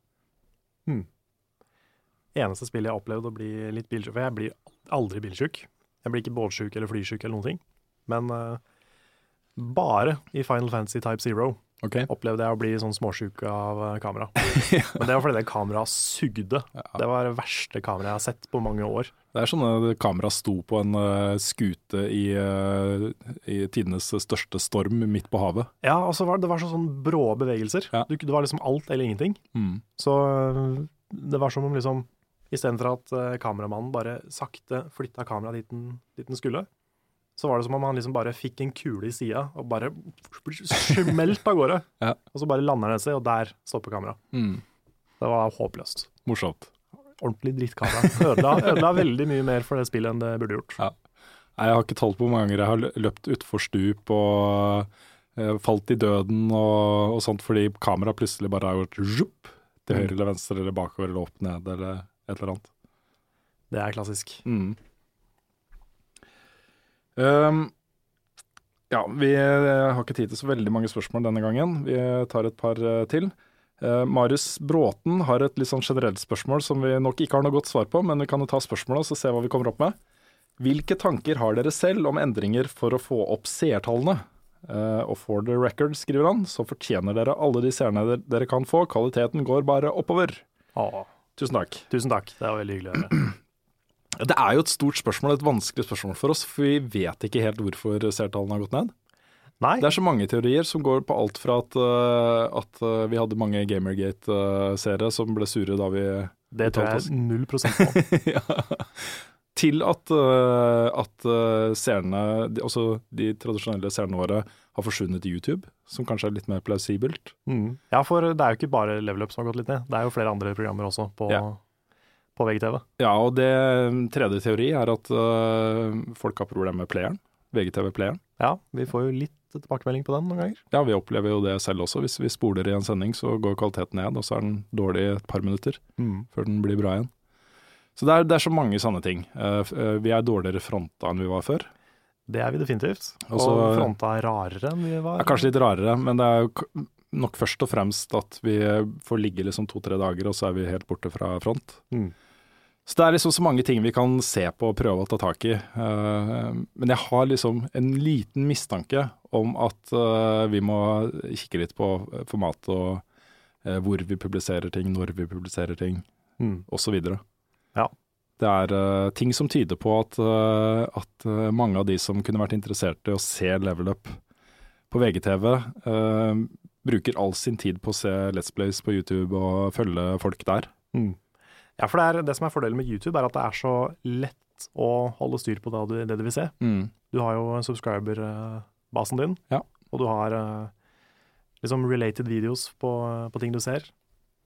Eneste spillet jeg har opplevd å bli litt bilsjuk For jeg blir aldri bilsjuk. Jeg blir ikke båtsjuk eller flysjuk eller noen ting. Men uh, bare i Final Fantasy Type Zero Ok? opplevde jeg å bli sånn småsjuk av eh, kamera. Men det var fordi det kameraet sugde. Det var det verste kameraet jeg har sett på mange år. Det er sånn at kamera sto på en uh, skute i, uh, i tidenes største storm midt på havet. Ja, og så var det var så sånn brå bevegelser. Ja. Du, det var liksom alt eller ingenting. Mm. Så det var som om liksom Istedenfor at uh, kameramannen bare sakte flytta kameraet dit, dit den skulle, så var det som om han liksom bare fikk en kule i sida og bare smelt av gårde. Ja. Og så bare lander han seg, og der stopper kameraet. Mm. Det var håpløst. Morsomt. Ordentlig drittkamera. Ødela, ødela veldig mye mer for det spillet enn det burde gjort. Ja. Nei, Jeg har ikke talt på hvor mange ganger jeg har lø- løpt utfor stup og eh, falt i døden og, og sånt, fordi kameraet plutselig bare har gjort zjup, til høyre eller venstre eller bakover eller opp ned eller et eller annet. Det er klassisk. Mm. Um, ja, vi eh, har ikke tid til så veldig mange spørsmål denne gangen. Vi tar et par eh, til. Uh, Marius Bråten har et litt sånn generelt spørsmål som vi nok ikke har noe godt svar på, men vi kan jo ta spørsmålet og se hva vi kommer opp med. Hvilke tanker har dere selv om endringer for å få opp seertallene? Uh, og for the record, skriver han, så fortjener dere alle de seerne dere- dere kan få. Kvaliteten går bare oppover. Åh, Tusen takk. tusen takk, det var veldig hyggelig å høre. Det er jo et stort spørsmål, et vanskelig spørsmål for oss, for vi vet ikke helt hvorfor seertallene har gått ned. Nei, Det er så mange teorier som går på alt fra at, øh, at øh, vi hadde mange Gamergate-seere som ble sure da vi det tror jeg er null prosent på. ja. Til at, øh, at seerne, de, de tradisjonelle seerne våre, har forsvunnet i YouTube, som kanskje er litt mer plausibelt. Mm. Ja, for det er jo ikke bare Level Up som har gått litt ned. Det er jo flere andre programmer også på, Ja. På VGTV. Ja, og det tredje teori er at uh, folk har problemer med playeren, VGTV-playeren. Ja, vi får jo litt tilbakemelding på den noen ganger. Ja, vi opplever jo det selv også. Hvis vi spoler i en sending, så går kvaliteten ned, og så er den dårlig et par minutter før den blir bra igjen. Så det er, det er så mange sånne ting. Uh, vi er dårligere fronta enn vi var før. Det er vi definitivt. Også, og fronta er rarere enn vi var. er kanskje litt rarere, men det er jo nok først og fremst at vi får ligge liksom to-tre dager, og så er vi helt borte fra front. Mm. Så det er liksom så mange ting vi kan se på og prøve å ta tak i. Eh, men jeg har liksom en liten mistanke om at eh, vi må kikke litt på formatet og eh, hvor vi publiserer ting, når vi publiserer ting, Mm. osv. Ja. Det er eh, ting som tyder på at, eh, at eh, mange av de som kunne vært interessert i å se Level Up på VGTV, eh, bruker all sin tid på å se Let's Plays på YouTube og følge folk der. Mm. Ja, for det, er, det som er fordelen med YouTube, er at det er så lett å holde styr på det du, det du vil se. Du har jo subscriber-basen din, Ja. og du har eh, liksom related videos på, på ting du ser.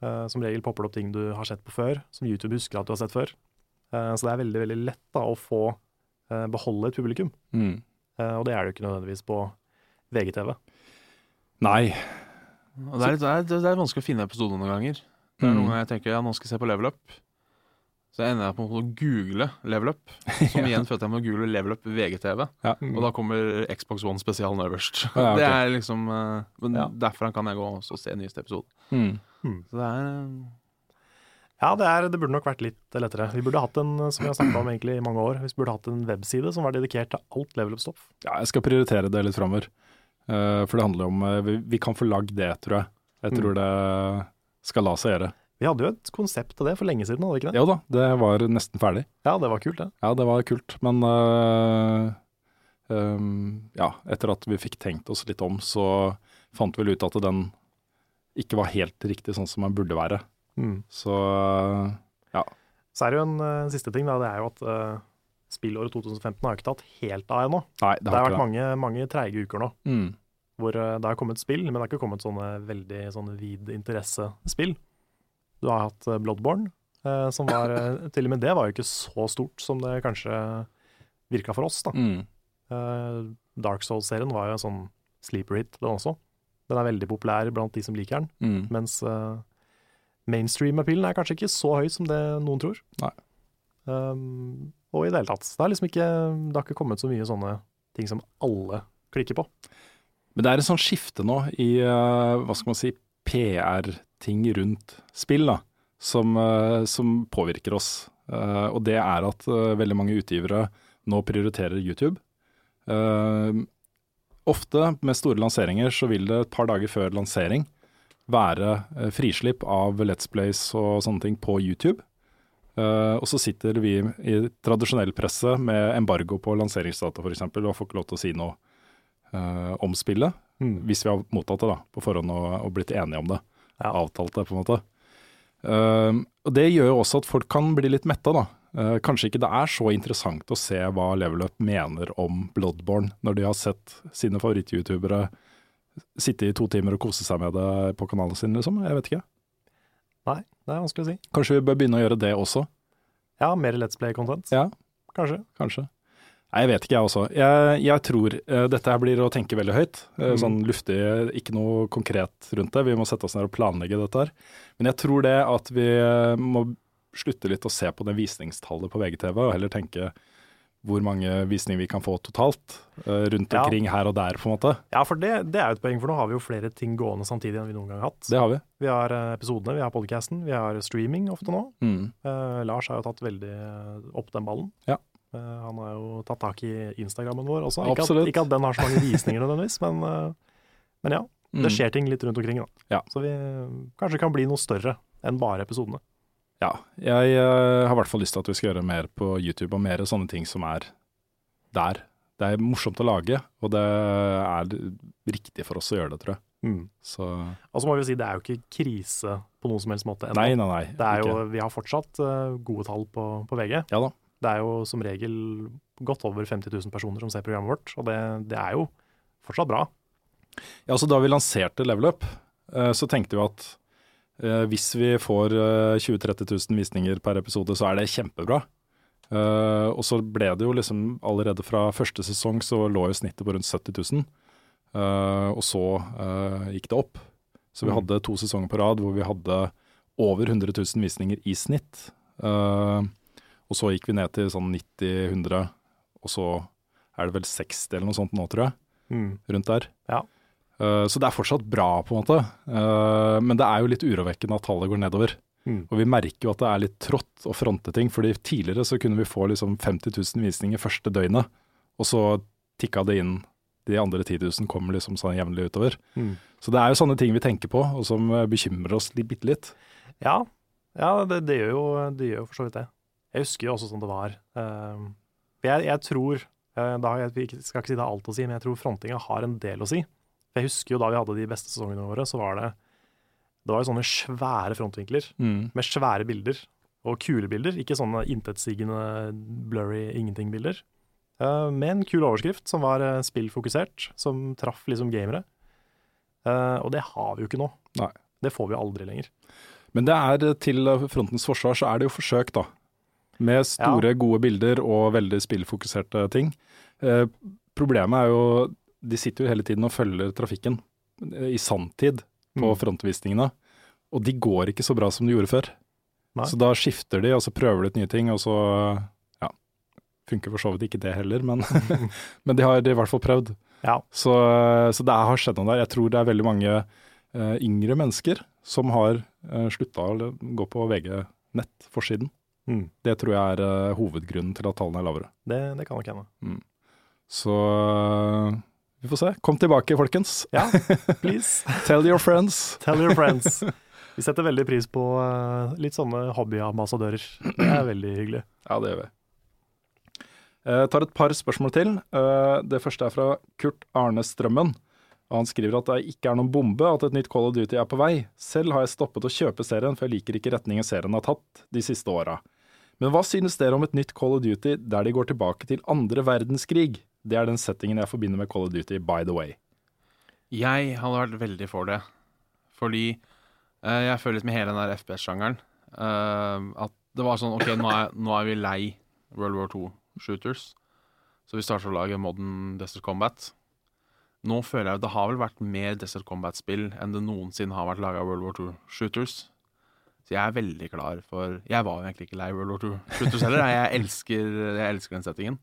Eh, som regel popper det opp ting du har sett på før, som YouTube husker at du har sett før. Eh, så det er veldig veldig lett da, å få eh, beholde et publikum, Mm. Eh, og det er det jo ikke nødvendigvis på VGTV. Nei. Og det, er litt, det, er, det er vanskelig å finne episoder noen ganger. Det er Mm. noen ganger jeg tenker ja, nå skal jeg se på Level Up. Så ender jeg på å google Level Up, som igjen føler at jeg må google Level Up VGTV. Ja. Mm. Og da kommer Xbox One spesialen øverst. Ja, okay. Det er liksom eh, Men Ja. derfra kan jeg gå og se nyeste episode. Mm. Så det er eh, Ja, det, er, det burde nok vært litt lettere. Vi burde hatt en, som vi har snakket om egentlig i mange år, vi burde hatt en webside som var dedikert til alt level up-stoff. Ja, jeg skal prioritere det litt framover. Uh, for det handler om uh, vi, vi kan få lagd det, tror jeg. Jeg tror det skal la seg gjøre. Vi hadde jo et konsept til det for lenge siden, hadde vi ikke det? Jo da, det var nesten ferdig. Ja, det var kult, det. Ja, det var kult. Men øh, øhm, ja, etter at vi fikk tenkt oss litt om, så fant vi vel ut at den ikke var helt riktig sånn som den burde være. Mm. Så ja. Så er det jo en uh, siste ting, da. Det er jo at uh, spillåret 2015 har jo ikke tatt helt av ennå. det Det har vært det. mange, mange treige uker nå, Mm. Hvor eh, det har kommet spill, men det har ikke kommet sånne veldig sånne vid interesse-spill. Du har hatt eh, Bloodborne, eh, som var Til og med det var jo ikke så stort som det kanskje virka for oss, da. Mm. Eh, Dark Souls-serien var jo en sånn sleeper hit, den også. Den er veldig populær blant de som liker den, Mm. mens mainstream-appealen er kanskje ikke så høy som det noen tror. Nei. Um, og i det hele tatt. Det har liksom ikke, det har ikke kommet så mye sånne ting som alle klikker på. Men det er et sånt skifte nå i øh, hva skal man si, PR-ting rundt spill, da, som, øh, som påvirker oss. Eh, og det er at veldig mange utgivere nå prioriterer YouTube. Eh, ofte med store lanseringer så vil det et par dager før lansering være eh, frislipp av Let's Plays og sånne ting på YouTube. Uh, og så sitter vi i tradisjonell presse med embargo på lanseringsdata f.eks. og får ikke lov til å si noe eh, om spillet, hvis vi har mottatt det da, på forhånd og, og blitt enige om det. Ja. Avtalt det, på en måte. Uh, og Det gjør jo også at folk kan bli litt metta, da. Eh, kanskje ikke det er så interessant å se hva Level Up mener om Bloodborne, når de har sett sine favoritt-youtubere sitte i to timer og kose seg med det på kanalen sin, liksom. Jeg vet ikke. Nei, det er vanskelig å si. Kanskje vi bør begynne å gjøre det også. Ja, mer Let's Play-content. Ja. Kanskje. Kanskje. Nei, jeg vet ikke jeg også. Jeg, jeg tror uh, dette her blir å tenke veldig høyt. Uh, Mm. Sånn luftig, ikke noe konkret rundt det. Vi må sette oss ned og planlegge dette her. Men jeg tror det at vi eh, må slutte litt å se på det visningstallet på VGTV, og heller tenke hvor mange visninger vi kan få totalt uh, rundt Ja. omkring her og der, på en måte. Ja, for det, det er jo et poeng, for nå har vi jo flere ting gående samtidig enn vi noen gang har hatt. Det har vi. Vi har episodene, vi har podcasten, vi har streaming ofte nå. Mm. Lars har jo tatt veldig opp den ballen. Ja. Eh, han har jo tatt tak i Instagrammen vår også. Ikke at, ikke at den har så mange visninger nødvendigvis, men, eh, men ja. Mm. Det skjer ting litt rundt omkring, da. Ja. Så vi kanskje kan bli noe større enn bare episodene. Ja, jeg eh, har i hvert fall lyst til at vi skal gjøre mer på YouTube, og mer sånne ting som er der. Det er morsomt å lage, og det er riktig for oss å gjøre det, tror jeg. Så Og så må vi si det er jo ikke krise på noen som helst måte ennå. Nei, nei, nei. Det er jo, vi har fortsatt uh, gode tall på, på VG. Ja da. Det er jo som regel godt over 50 000 personer som ser programmet vårt, og det, det er jo fortsatt bra. Ja, altså Da vi lanserte Level Up, eh, så tenkte vi at eh, hvis vi får eh, 20 000-30 000 visninger per episode, så er det kjempebra. Eh, og så ble det jo liksom allerede fra første sesong så lå jo snittet på rundt 70 000. eh, og så gikk det opp. Så vi Mm. hadde to sesonger på rad hvor vi hadde over 100 000 visninger i snitt. Eh, og så gikk vi ned til sånn 90-100, og så er det vel 60 eller noe sånt nå, tror jeg rundt der. Ja. Uh, så det er fortsatt bra, på en måte. Uh, men det er jo litt urovekkende at tallet går nedover. Mm. Og vi merker jo at det er litt trått å fronte ting, fordi tidligere så kunne vi få liksom 50 000 visninger første døgnet, og så tikka det inn. De andre 10 000 kommer liksom sånn jevnlig utover. Mm. Så det er jo sånne ting vi tenker på, og som eh, bekymrer oss bitte litt. Ja, ja det, det, gjør jo, det gjør jo for så vidt det. Jeg husker jo også sånn det var. Eh, jeg, jeg tror eh, da, Jeg skal ikke si det har alt å si, men jeg tror frontinga har en del å si. Jeg husker jo da vi hadde de beste sesongene våre, så var det det var jo sånne svære frontvinkler med svære bilder. Og kule bilder, ikke sånne intetsigende, blurry ingenting-bilder. Uh, med en kul overskrift som var eh, spillfokusert, som traff liksom gamere. Uh, og det har vi jo ikke nå. Nei. Det får vi aldri lenger. Men det er til frontens forsvar så er det jo forsøk, da. Med store, gode bilder og veldig spillfokuserte ting. Eh, problemet er jo de sitter jo hele tiden og følger trafikken eh, i sanntid på Mm. frontvisningene. Og de går ikke så bra som de gjorde før. Nei. Så da skifter de, og så prøver de ut nye ting, og så ja, funker for så vidt ikke det heller, men, men de har i hvert fall prøvd. Ja. Så, så det har skjedd noe der. Jeg tror det er veldig mange eh, yngre mennesker som har uh, slutta å gå på VG nett-forsiden. Mm. Det tror jeg er uh, hovedgrunnen til at tallene er lavere. Det, det kan nok hende. Så uh, vi får se. Kom tilbake, folkens. Ja, please. Tell your friends. Tell your friends. Vi setter veldig pris på uh, litt sånne hobbyambassadører. Det er veldig hyggelig. Ja, det gjør vi. Jeg tar et par spørsmål til. Det første er fra Kurt Arne Strømmen. Og Han skriver at det ikke er noen bombe at et nytt Call of Duty er på vei. Selv har jeg stoppet å kjøpe serien, for jeg liker ikke retningen serien har tatt de siste åra. Men hva synes dere om et nytt Call of Duty der de går tilbake til andre verdenskrig? Det er den settingen jeg forbinder med Call of Duty, by the way. Jeg hadde vært veldig for det. Fordi eh, jeg føler litt med hele den der FPS-sjangeren eh, at det var sånn OK, nå er, nå er vi lei World War II-shooters. Så vi starter å lage modern Desert Combat. Nå føler jeg at det har vel vært mer Desert Combat-spill enn det noensinne har vært laga World War II-shooters. Så jeg er veldig klar for Jeg var jo egentlig ikke lei World War II-shooters heller. Jeg elsker, jeg elsker den settingen.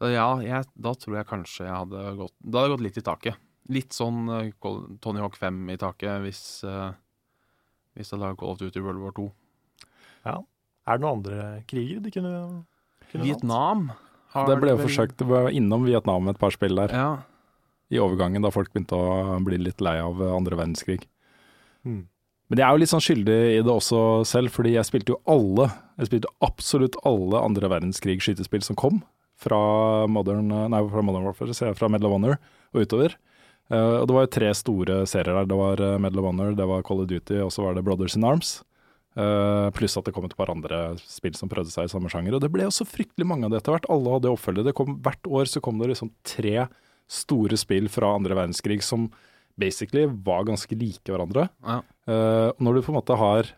Så ja, jeg, da tror jeg kanskje jeg hadde gått Da hadde jeg gått litt i taket. Litt sånn uh, Tony Hawk 5 i taket hvis, uh, hvis jeg hadde gått ut i World War 2. Er det noen andre kriger de kunne, kunne? Vietnam har Det ble jo forsøkt, det var innom Vietnam et par spill der. Ja. I overgangen, da folk begynte å bli litt lei av andre verdenskrig. Mm. Men jeg er jo litt sånn skyldig i det også selv, fordi jeg spilte jo alle, jeg spilte absolutt alle andre verdenskrig-skytespill som kom. Fra Modern, nei, fra Modern Warfare, så jeg, fra Medal of Honor og utover. Uh, og det var jo tre store serier der. Det var eh, Medal of Honor, det var Call of Duty, og så var det Brothers in Arms. Uh, pluss at det kom et par andre spill som prøvde seg i samme sjanger. Og det ble jo så fryktelig mange av det etter hvert. Alle hadde oppfølgere. Hvert år så kom det liksom tre store spill fra andre verdenskrig som basically var ganske like hverandre. Ja. Uh, når du på en måte har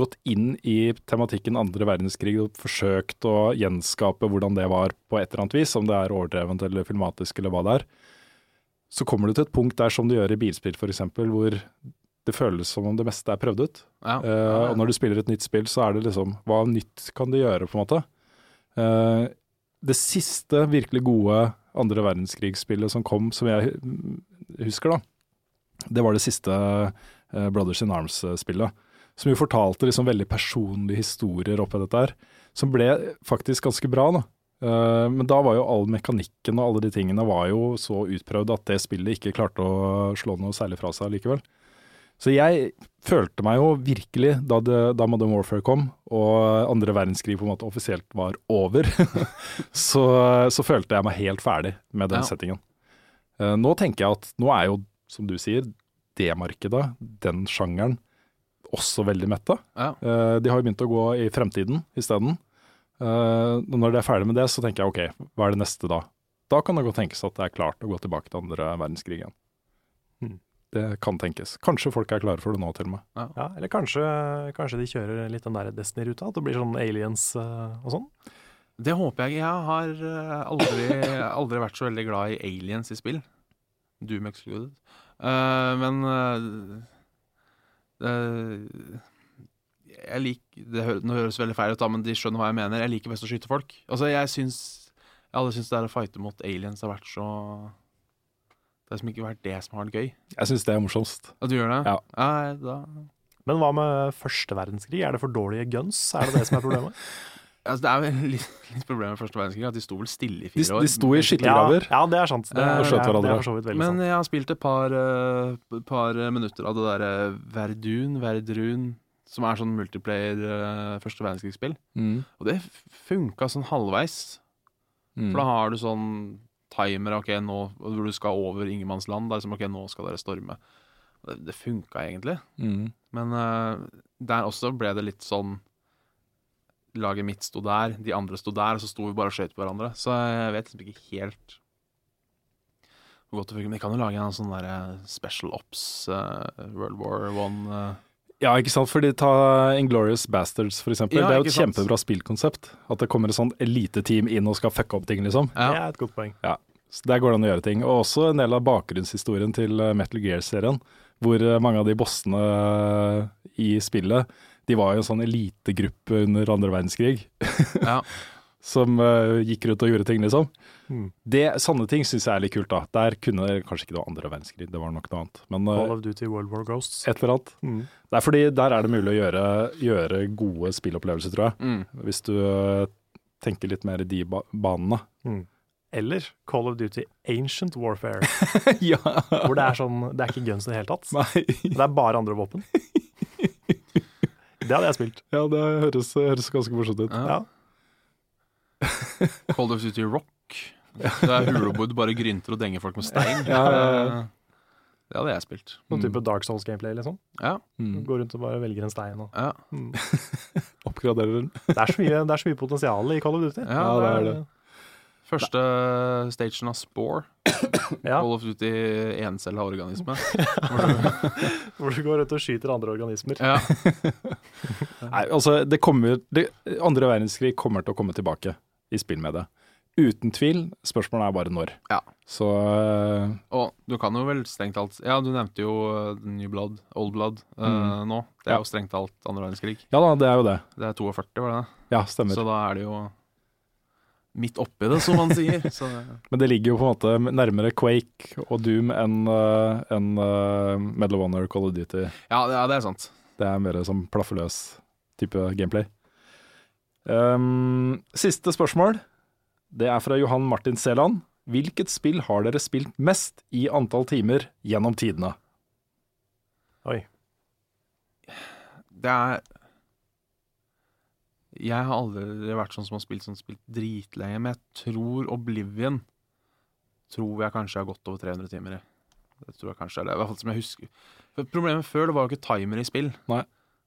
gått inn i tematikken andre verdenskrig og forsøkt å gjenskape hvordan det var på et eller annet vis, om det er overdrevent eller filmatisk eller hva det er, så kommer du til et punkt der som du gjør i bilspill f.eks., hvor det føles som om det meste er prøvd ut. Ja. Uh, og når du spiller et nytt spill, så er det liksom Hva nytt kan du gjøre, på en måte? Uh, det siste virkelig gode andre verdenskrigsspillet som kom, som jeg husker, da, det var det siste eh, Brothers in Arms-spillet. Som jo fortalte liksom veldig personlige historier oppi dette her, som ble faktisk ganske bra, da. Eh, men da var jo all mekanikken og alle de tingene var jo så utprøvd at det spillet ikke klarte å slå noe særlig fra seg likevel. Så jeg følte meg jo virkelig, da, det, da Modern Warfare kom, og andre verdenskrig på en måte offisielt var over, så, så følte jeg meg helt ferdig med den Ja. settingen. Eh, nå tenker jeg at nå er jo, som du sier, det markedet, den sjangeren, også veldig metta. Ja. Eh, de har jo begynt å gå i fremtiden isteden. Uh, når de er ferdig med det, så tenker jeg ok, hva er det neste da? Da kan det godt tenkes at det er klart å gå tilbake til andre verdenskrig igjen. Hmm. Det kan tenkes. Kanskje folk er klare for det nå, til og med. Ja, eller kanskje, kanskje de kjører litt den der Destiny-ruta, at det blir sånn aliens uh, og sånn. Det håper jeg. Jeg har eh, aldri, aldri vært så veldig glad i aliens i spill. Doom excluded. Uh, men uh, det- jeg liker det hø Nå høres veldig feil ut, da, men de skjønner hva jeg mener. Jeg liker best å skyte folk. Altså, jeg syns Jeg syntes det der å fighte mot aliens har vært så Det har ikke vært det som har vært gøy. Jeg syns det er morsomst. At du gjør det? Ja. ja da Men hva med første verdenskrig? Er det for dårlige guns? Er det det som er problemet? Altså, det er vel litt, litt problemet med første verdenskrig at de sto vel stille i De, fire år. de sto i ja, skyttergraver. ja, det er sant. Det, Eh, er- det er hverandre. for så vidt veldig Men sant. jeg har spilt et par, uh, par minutter av det derre Verdun, Verdrun, som er sånn multiplayer uh, første verdenskrigsspill. Mm. Og det funka sånn halvveis. Mm. For da har du sånn timer, ok, nå, hvor du skal over ingenmannsland. Det er liksom, ok, nå skal dere storme. Det, det funka egentlig. Mm. Men uh, der også ble det litt sånn Laget mitt sto der, de andre sto der, og så sto vi bare og skjøt på hverandre. Så jeg vet liksom ikke helt hvor godt det funker. Men jeg kan jo lage en sånn der Special Ops, uh, World War One eh. Ja, ikke sant. Fordi ta Inglorious Bastards, for eksempel. Ja, det er jo et sant. kjempebra spillkonsept. At det kommer et sånt eliteteam inn og skal fucke opp ting, liksom. Det Ja. er et godt poeng. Ja. Så Der går det an å gjøre ting. Og også en del av bakgrunnshistorien til eh, Metal Gear-serien. Hvor eh, mange av de bossene eh, i spillet, de var jo en sånn elitegruppe under andre verdenskrig. ja. Som uh, gikk rundt og gjorde ting, liksom. Mm. Det, sånne ting syns jeg er litt kult, da. Der kunne kanskje ikke det var andre verdenskrig, det var nok noe annet. Men uh, Call of Duty World War Ghosts. et eller annet. Mm. Det er fordi der er det mulig å gjøre, gjøre gode spillopplevelser, tror jeg. Mm. Hvis du uh, tenker litt mer i de ba banene. Mm. Eller Call of Duty Ancient Warfare, ja. hvor det er sånn Det er ikke guns i det hele tatt. Nei. Det er bare andre våpen. Det hadde jeg spilt. Ja, det høres, høres ganske morsomt ut. Ja. Ja. Call of Duty Rock. Det er huleboer bare grynter og denger folk med stein. Ja, ja, ja. Det hadde jeg spilt. Noen Mm. type Dark Souls-gameplay, liksom. Ja. Mm. Går rundt og bare velger en stein og ja. mm. Oppgraderer den. det, er så mye, det er så mye potensial i Call of Duty. Ja, det er det. Første stagen av Spore. Ja, Call of Duty encella organisme. hvor du går rundt og skyter andre organismer. Ja. Nei, altså, det kommer det, Andre verdenskrig kommer til å komme tilbake i spill med det. Uten tvil. Spørsmålet er bare når. Ja. Så uh, Og du kan jo vel strengt talt Ja, du nevnte jo uh, New Blood, Old Blood, uh, Mm. nå. Det er Ja. jo strengt talt andre verdenskrig. Ja da, det er jo det. Det er 42, var det det? Ja, stemmer. Så da er det jo midt oppi det, som man sier. Så, Men det ligger jo på en måte nærmere Quake og Doom enn uh, uh, Medal of Honor Call of Duty. ja, det, ja, det er sant. Det er mer som plaffeløs type gameplay. Um, siste spørsmål. Det er fra Johan Martin Seland. Hvilket spill har dere spilt mest i antall timer gjennom tidene? Oi. Det er Jeg har aldri vært sånn som har spilt sånn spilt dritlenge, men jeg tror Oblivion tror jeg kanskje har gått over 300 timer i. Det tror jeg kanskje er det. I hvert fall som jeg husker. For Problemet før det var jo ikke timer i spill. Nei.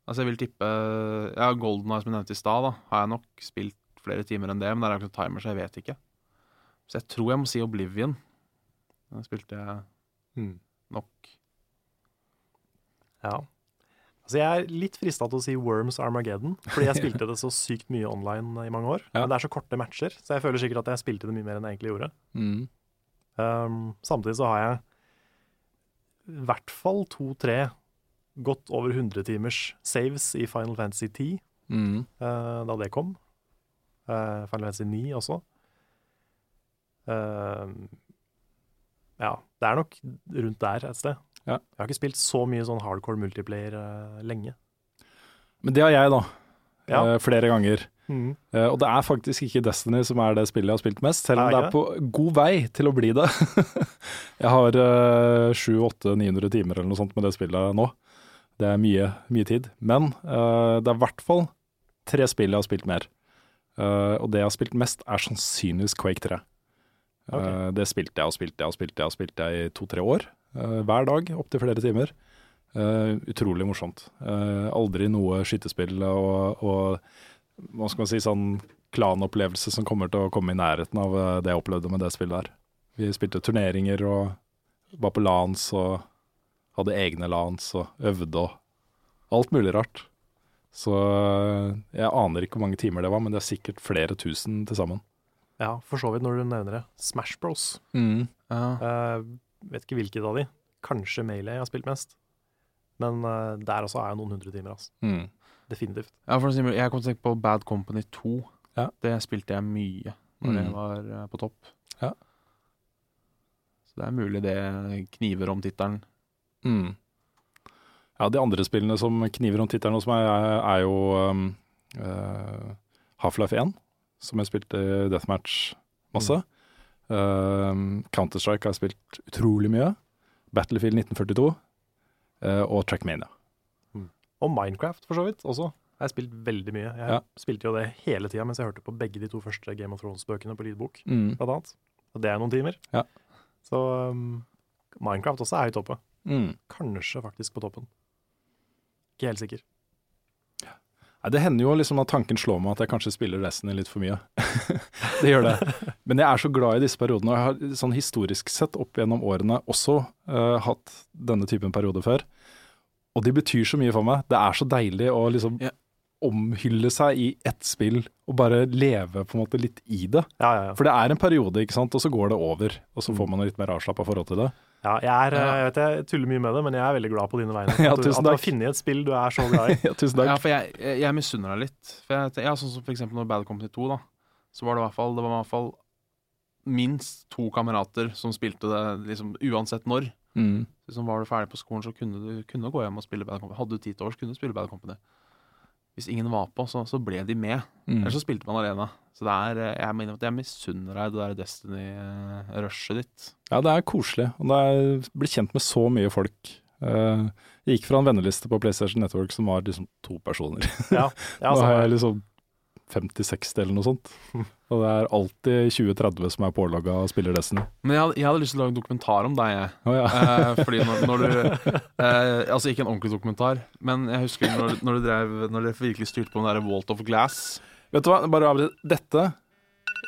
Altså jeg vil tippe Ja, Golden Eye som jeg nevnte i stad, da har jeg nok spilt flere timer enn det, men er det ikke noen timer, så jeg vet ikke. Så jeg tror jeg må si Oblivion. Den spilte jeg Mm. nok. Ja. Altså jeg er litt frista til å si Worms Armageddon, fordi jeg spilte det så sykt mye online i mange år. Ja. Men det er så korte matcher, så jeg føler sikkert at jeg spilte det mye mer enn jeg egentlig gjorde. Mm. Um, samtidig så har jeg i hvert fall to-tre godt over 100 timers saves i Final Fantasy 10 Mm. uh, da det kom. Uh, Final Fantasy 9 også. Uh, ja, det er nok rundt der et sted. Ja. Jeg har ikke spilt så mye sånn hardcore multiplayer lenge. Men det har jeg, da. Ja. Flere ganger. Eh, og det er faktisk ikke Destiny som er det spillet jeg har spilt mest, selv om Er det er på god vei til å bli det. jeg har uh, 700-900 timer eller noe sånt med det spillet nå. Det er mye, mye tid. Men uh, det er i hvert fall tre spill jeg har spilt mer. Uh, og det jeg har spilt mest, er sannsynligvis Quake 3. Okay. Uh, det spilte jeg og spilte jeg og spilte jeg og spilte jeg i to-tre år. eh, hver dag, opptil flere timer. Eh, utrolig morsomt. Eh, aldri noe skytespill og, og hva skal man si, sånn klanopplevelse som kommer til å komme i nærheten av eh, det jeg opplevde med det spillet der. Vi spilte turneringer og var på LANs og hadde egne LANs og øvde og alt mulig rart. Så eh, jeg aner ikke hvor mange timer det var, men det er sikkert flere tusen til sammen. Ja, for så vidt når du nevner det. Smash Bros. Ja. Uh, vet ikke hvilket av de. Kanskje Melee jeg har spilt mest. Men uh, der også er jeg noen hundre timer, altså. Mm. Definitivt. Ja, for å si, jeg kom til å tenke på Bad Company 2. Ja. Det spilte jeg mye når jeg Mm. var eh, på topp. Ja. Så det er mulig det kniver om tittelen. Mm. Ja, de andre spillene som kniver om tittelen hos meg, er, er jo um, uh, Half-Life 1, som jeg spilte Deathmatch masse. Um, Counter-Strike har jeg spilt utrolig mye. Battlefield 1942 uh, og Trackmania. Og Minecraft, for så vidt, også. Jeg har spilt veldig mye. Jeg Ja. spilte jo det hele tida mens jeg hørte på begge de to første Game of Thrones-bøkene på lydbok, Mm. blant annet. Og det er noen timer. Ja. Så um, Minecraft også er høyt oppe. Mm. Kanskje faktisk på toppen. Ikke helt sikker. Nei, det hender jo liksom at tanken slår meg at jeg kanskje spiller Destiny litt for mye. det gjør det. Men jeg er så glad i disse periodene, og jeg har sånn historisk sett opp gjennom årene også uh, hatt denne typen perioder før. Og de betyr så mye for meg. Det er så deilig å liksom Ja. omhylle seg i ett spill og bare leve på en måte litt i det. Ja, ja, ja. For det er en periode, ikke sant, og så går det over. Og så Mm. får man litt mer avslappa forhold til det. Ja jeg, er, Ja. jeg vet jeg tuller mye med det, men jeg er veldig glad på dine vegne. Ja, at du, at du har funnet et spill du er så glad i. ja, tusen takk. Ja, for jeg, jeg, jeg misunner deg litt. For jeg, sånn som for eksempel når Bad Company 2, da. Så var det i hvert fall, det var i hvert fall minst to kamerater som spilte det liksom uansett når. Mm. Liksom var du ferdig på skolen, så kunne du kunne gå hjem og spille Bad Company. Hadde du tid til års, kunne du spille Bad Company. Hvis ingen var på, så, så ble de med. Mm. Eller så spilte man alene. Så det er, eh, jeg mener at jeg misunner deg det der Destiny-rushet ditt. Ja, det er koselig. Og det er bli kjent med så mye folk. Eh, jeg gikk fra en venneliste på PlayStation Network som var liksom to personer. Ja, ja, Nå har jeg liksom 50-60 eller noe sånt. Og det er alltid 20-30 som er pålogga og spiller Destiny. Men jeg jeg hadde lyst til å lage en dokumentar om deg, jeg. Oh, ja. Eh, fordi når, når du eh, Altså ikke en ordentlig dokumentar, men jeg husker når, når du drev Når dere virkelig styrte på den derre Walt of Glass. Vet du hva, bare avbryt. Dette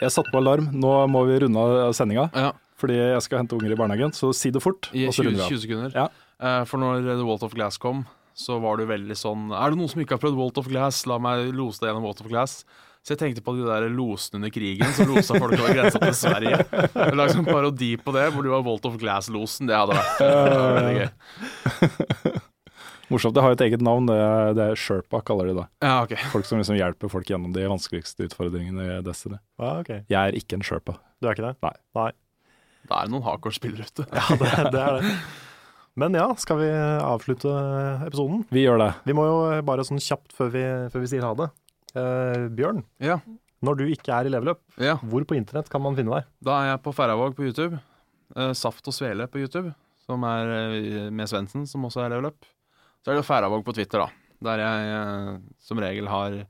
Jeg satte på alarm. Nå må vi runde av sendinga, Ja, fordi jeg skal hente unger i barnehagen. Så si det fort, I og så 20, runder vi av. 20 sekunder. Ja. Eh, for når The Walt of Glass kom, så var du veldig sånn Er det noen som ikke har prøvd Walt of Glass? La meg lose deg gjennom Walt of Glass. Så jeg tenkte på de der losene under krigen som losa folk over grensa til Sverige. Jeg lagde en parodi på det, hvor du var Walt of Glass-losen. Det hadde vært det veldig gøy. Morsomt. Det har et eget navn. Det er, det er Sherpa, kaller de det. Ja, okay. Folk som liksom hjelper folk gjennom de vanskeligste utfordringene i Destiny. Ah, okay. Jeg er ikke en Sherpa. Du er ikke det? Nei. Nei. Da er det noen hardcore-spillere ute. Ja, det, det er det. Men ja, skal vi avslutte episoden? Vi gjør det. Vi må jo bare sånn kjapt før vi, før vi sier ha det. Eh, Bjørn, Ja. når du ikke er i leveløp, ja. hvor på internett kan man finne deg? Da er jeg på Færøyvåg på YouTube. Eh, Saft og Svele på YouTube, som er eh, med Svendsen, som også er leveløp. Så er det Færøyvåg på Twitter, da. Der jeg eh, som regel har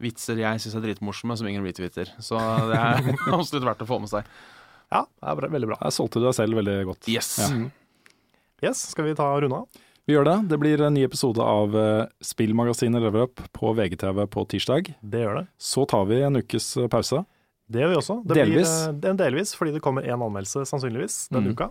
vitser jeg syns er dritmorsomme, som ingen retwitter. Så det er absolutt verdt å få med seg. Ja, det er bra, veldig bra. Jeg solgte deg selv veldig godt. Yes! Ja. Yes, skal vi ta runde av? Vi gjør det. Det blir en ny episode av eh, Spillmagasinet Level Up på VGTV på tirsdag. Det gjør det. Så tar vi en ukes eh, pause. Det gjør vi også. Det Delvis. Blir, eh, en delvis, fordi det kommer én anmeldelse sannsynligvis denne Mm. uka.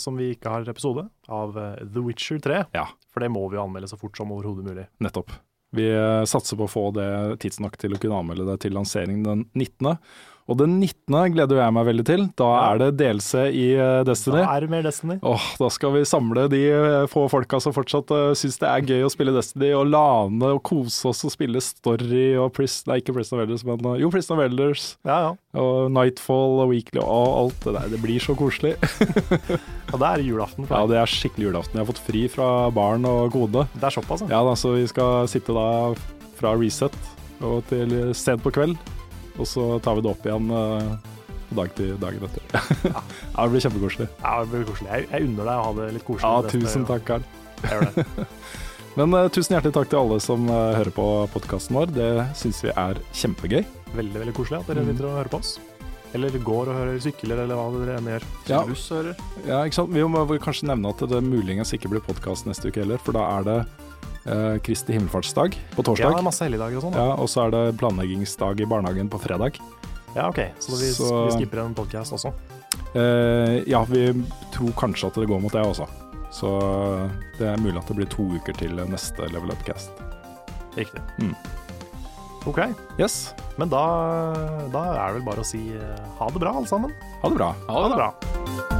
som vi ikke har episode, av The Witcher 3. Ja. For det må vi jo anmelde så fort som overhodet mulig. Nettopp. Vi satser på å få det tidsnok til å kunne anmelde det til lansering den 19. Og den 19. gleder jeg meg veldig til. Da Ja. er det delelse i eh, Destiny. Da er det mer Destiny. Åh, da skal vi samle de eh, få folka som fortsatt uh, syns det er gøy å spille Destiny, og lane og kose oss og spille Story og Pris, Nei, ikke Prison of Elders, men uh, jo, Prison of Elders Ja, ja. og Nightfall og Weekly og alt det der. Det blir så koselig. Og det er julaften for deg. Ja, det er skikkelig julaften. Jeg har fått fri fra barn og kode. Det er såpass, ja. Ja da, så vi skal sitte da fra reset og til sent på kveld, og så tar vi det opp igjen på dag til dagen etter. ja, det blir kjempekoselig. Ja, det blir koselig. Jeg, jeg unner deg å ha det litt koselig. Ja, tusen takk, Karl. Jeg gjør det. Men uh, tusen hjertelig takk til alle som uh, hører på podkasten vår. Det syns vi er kjempegøy. Veldig, veldig koselig at dere Mm. sitter og hører på oss. Eller går og hører sykler, eller hva dere enn gjør. Ja. Buss hører. Ja, ikke sant? Vi må kanskje nevne at det muligens ikke blir podkast neste uke heller, for da er det eh, Kristi himmelfartsdag på Ja, det torsdag. er masse helligdager og sånn. Ja, og så er det planleggingsdag i barnehagen på fredag. Ja, ok. Så vi, Så- vi skipper en podcast også. Eh, ja, vi tror kanskje at det går mot det også. Så det er mulig at det blir to uker til neste Level Up-cast. Riktig. Mm. Ok, Yes, men da, da er det vel bare å si eh, ha det bra, alle sammen. ha det bra. Ha det bra. bra.